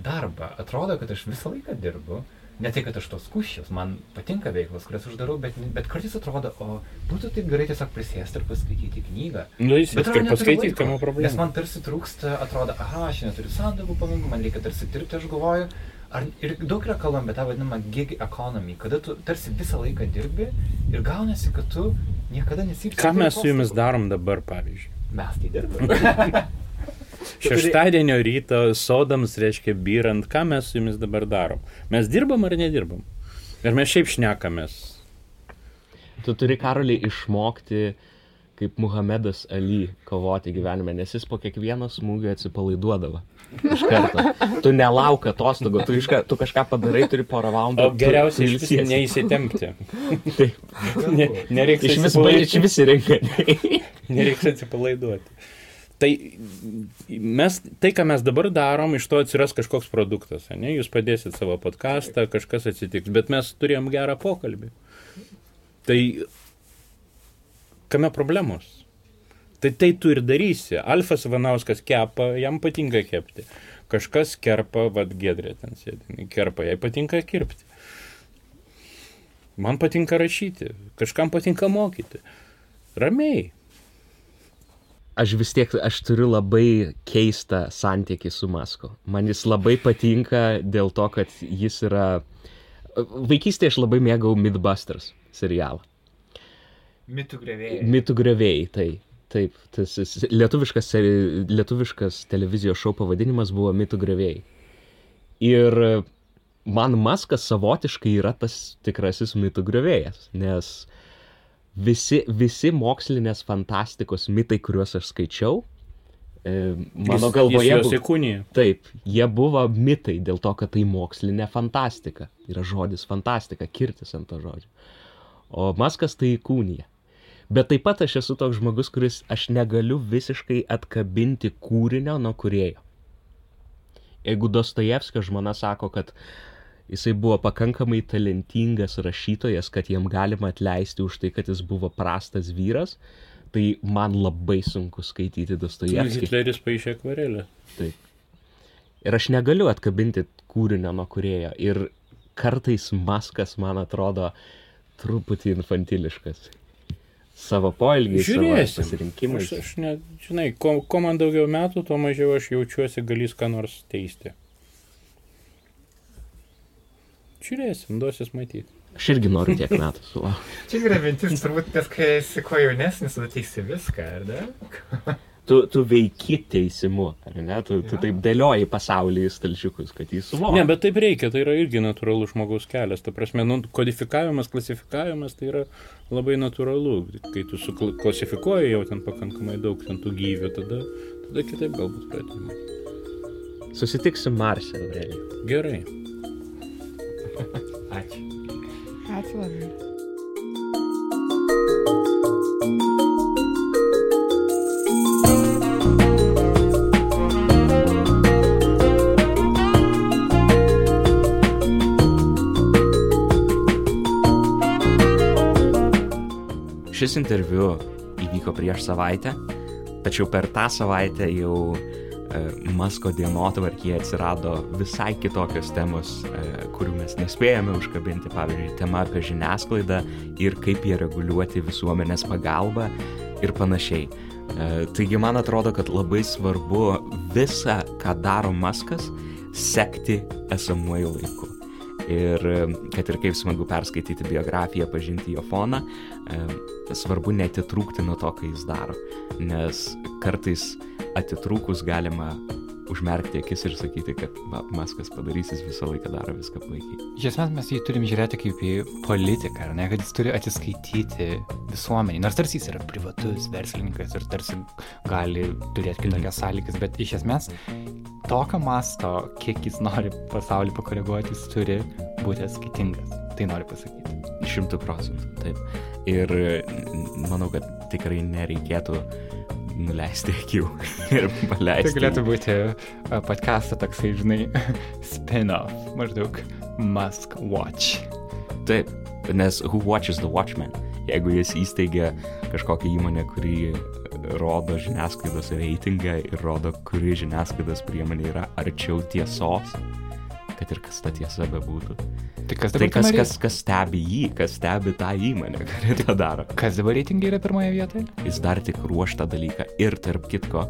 darbą, atrodo, kad aš visą laiką dirbu ne tai, kad aš tos kuščios, man patinka veiklos, kurias aš darau, bet, bet kartais atrodo, o būtų taip gerai tiesiog prisėsti ir paskaityti knygą. Nu, jis bet ir paskaityti, kam problema. Nes man tarsi trūksta, atrodo, aha, aš neturiu sandavų pamangų, man reikia tarsi dirbti, aš galvoju. Ar, ir daug yra kalbama apie tą vadinamą gig economy, kada tu tarsi visą laiką dirbi ir gaunasi, kad tu niekada nesipsi. Ką mes su jumis darom dabar, pavyzdžiui? Mes tai dirbame. Šeštadienio ryto sodams reiškia byrant, ką mes su jumis dabar darom. Mes dirbam ar nedirbam? Ir mes šiaip šnekamės. Tu turi karolį išmokti, kaip Muhamedas Ali kovoti gyvenime, nes jis po kiekvieno smūgio atsipalaiduodavo. Iš karto. Tu nelauk atostogų, tu, iška, tu kažką padarai, turi porą valandų. O geriausia iš vis neįsitempti. Taip. Ne, nereiks iš vis, iš vis rinka. nereiks atsipalaiduoti. Tai, mes, tai, ką mes dabar darom, iš to atsiras kažkoks produktas. Ne? Jūs padėsit savo podcastą, kažkas atsitiks, bet mes turėjom gerą pokalbį. Tai kame problemos? Tai tai tu ir darysi. Alfas Vanauskas kepa, jam patinka kepti. Kažkas kerpa, vad gedrė ten sėdi, kerpa, jai patinka kirpti. Man patinka rašyti, kažkam patinka mokyti. Ramiai aš vis tiek, aš turiu labai keistą santykį su Masku. Man jis labai patinka dėl to, kad jis yra... Vaikystėje aš labai mėgau Midbusters serialą. Mitų grevėjai. Mitų grevėjai, tai. Taip, tas lietuviškas, lietuviškas televizijos šou pavadinimas buvo Mitų grevėjai. Ir man Maskas savotiškai yra tas tikrasis mitų grevėjas, nes visi, visi mokslinės fantastikos mitai, kuriuos aš skaičiau, e, mano galvoje. Jis įkūnija. Taip, jie buvo mitai dėl to, kad tai mokslinė fantastika. Yra žodis fantastika, kirtis ant to žodžio. O Maskas tai įkūnija. Bet taip pat aš esu toks žmogus, kuris aš negaliu visiškai atkabinti kūrinio nuo kurėjo. Jeigu Dostojevskio žmona sako, kad jisai buvo pakankamai talentingas rašytojas, kad jam galima atleisti už tai, kad jis buvo prastas vyras, tai man labai sunku skaityti Dostojevskį. Hitleris paaišė akvarelę. Taip. Ir aš negaliu atkabinti kūrinio nuo kurėjo. Ir kartais Maskas, man atrodo, truputį infantiliškas. Savo poelgiais, savo pasirinkimais. Aš, aš ne, žinai, ko, ko man daugiau metų, tuo mažiau aš jaučiuosi galys ką nors teisti. Žiūrėsim, duosis matyti. Aš irgi noriu tiek metų sulaukti. Čia yra mintis, turbūt, nes kai esi kuo jaunesnis, tu teisi viską, ar ne? tu, tu veiki teisimu, ar ne? Tu, tu taip dėlioji pasaulį į stalčiukus, kad jį suvoktų. Ne, bet taip reikia, tai yra irgi natūralus žmogaus kelias. Ta prasme, nu, kodifikavimas, klasifikavimas tai yra labai natūralu. Kai tu suklasifikuoji jau ten pakankamai daug ten tų gyvių, tada, tada kitaip galbūt pradėjome. Susitiksim Marsė, Aurelija. Gerai. Ačiū. Ačiū labai. Šis interviu įvyko prieš savaitę, tačiau per tą savaitę jau e, Masko dienotvarkyje atsirado visai kitokios temos, e, kurių mes nespėjame užkabinti, pavyzdžiui, tema apie žiniasklaidą ir kaip jie reguliuoti visuomenės pagalbą ir panašiai. E, taigi man atrodo, kad labai svarbu visą, ką daro Maskas, sekti esamuoju laiku ir kad ir kaip smagu perskaityti biografiją, pažinti jo foną, svarbu netitrūkti nuo to, ką jis daro, nes kartais atitrūkus galima užmerkti akis ir sakyti, kad Maskas padarys, jis visą laiką daro viską puikiai. Iš esmės mes jį turim žiūrėti kaip į politiką, ar ne, kad jis turi atsiskaityti visuomeniai. Nors tarsi jis yra privatus verslininkas ir tarsi gali turėti kitokias sąlygas, bet iš esmės tokio masto, kiek jis nori pasaulį pakoreguoti, jis turi būti atskaitingas. Tai noriu pasakyti. Šimtų procentų, taip. Ir manau, kad tikrai nereikėtų nuleisti akių ir paleisti. Tai galėtų būti podcast'o toksai, žinai, spin-off, maždaug Musk Watch. Taip, nes Who Watches the Watchman? Jeigu jis įsteigia kažkokią įmonę, kuri rodo žiniasklaidos reitingą ir rodo, kuri žiniasklaidos priemonė yra arčiau tiesos, kad ir kas ta tiesa bebūtų. Tai kas Tai dabar kas, tame kas, kas stebi jį, kas stebi tą įmonę, kuri tą daro. Kas dabar reitingai yra pirmoje vietoje? Jis dar tik ruoštą dalyką ir tarp kitko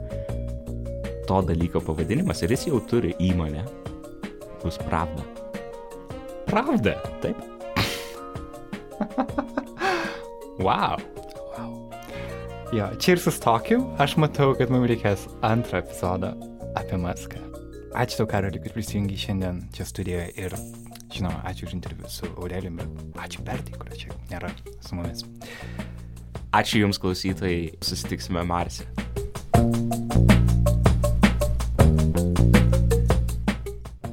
to dalyko pavadinimas ir jis jau turi įmonę. Bus pravda. Pravda. Taip. Wow. wow. Jo, čia ir sustokim. Aš matau, kad mums reikės antrą epizodą apie Maską. Ačiū tau, Karoli, kad prisijungi šiandien čia studijoje ir, žinoma, ačiū už interviu su Aureliumi. Ačiū Bertai, kurio čia nėra su mumis. Ačiū Jums klausytojai, susitiksime Marse.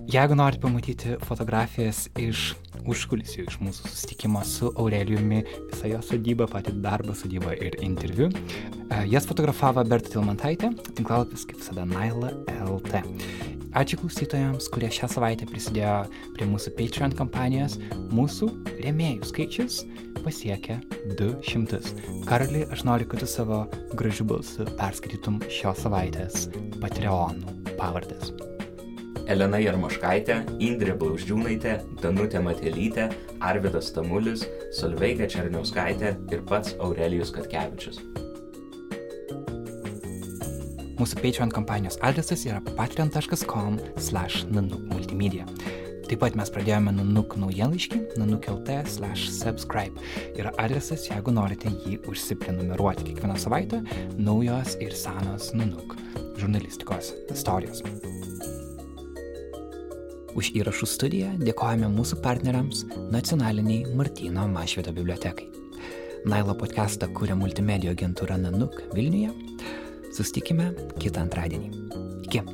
Jeigu norite pamatyti fotografijas iš užkulisių, iš mūsų susitikimo su Aurelijumi, visą jo sodybą, patį darbą sodybą ir interviu, e, jas fotografavo Berta Tilmantaitė, tinklalapis kaip visada Naila LT. Ačiū klausytojams, kurie šią savaitę prisidėjo prie mūsų Patreon kampanijos. Mūsų rėmėjų skaičius pasiekė 200. Karali, aš noriu, kad tu savo gražiu balsu perskaitytum šios savaitės Patreonų pavardės. Elena Jarmoškaitė, Indrė Blauždžiūnaitė, Danutė Matelytė, Arvidas Tamulis, Solveiga Černiauskaitė ir pats Aurelijus Katkevičius. Mūsų Patreon kampanijos adresas yra patreon.com slash nanuk multimedia. Taip pat mes pradėjome nanuk naujienlaiškį, nanuk.lt slash subscribe. Yra adresas, jeigu norite jį užsiprenumeruoti. Kiekvieną savaitę naujos ir senos nanuk žurnalistikos istorijos. Už įrašų studiją dėkojame mūsų partneriams nacionaliniai Martino Mašvito bibliotekai. Nailo podcastą kūrė multimedijų agentūra Nanuk Vilniuje. Sustikime kitą antradienį. Iki.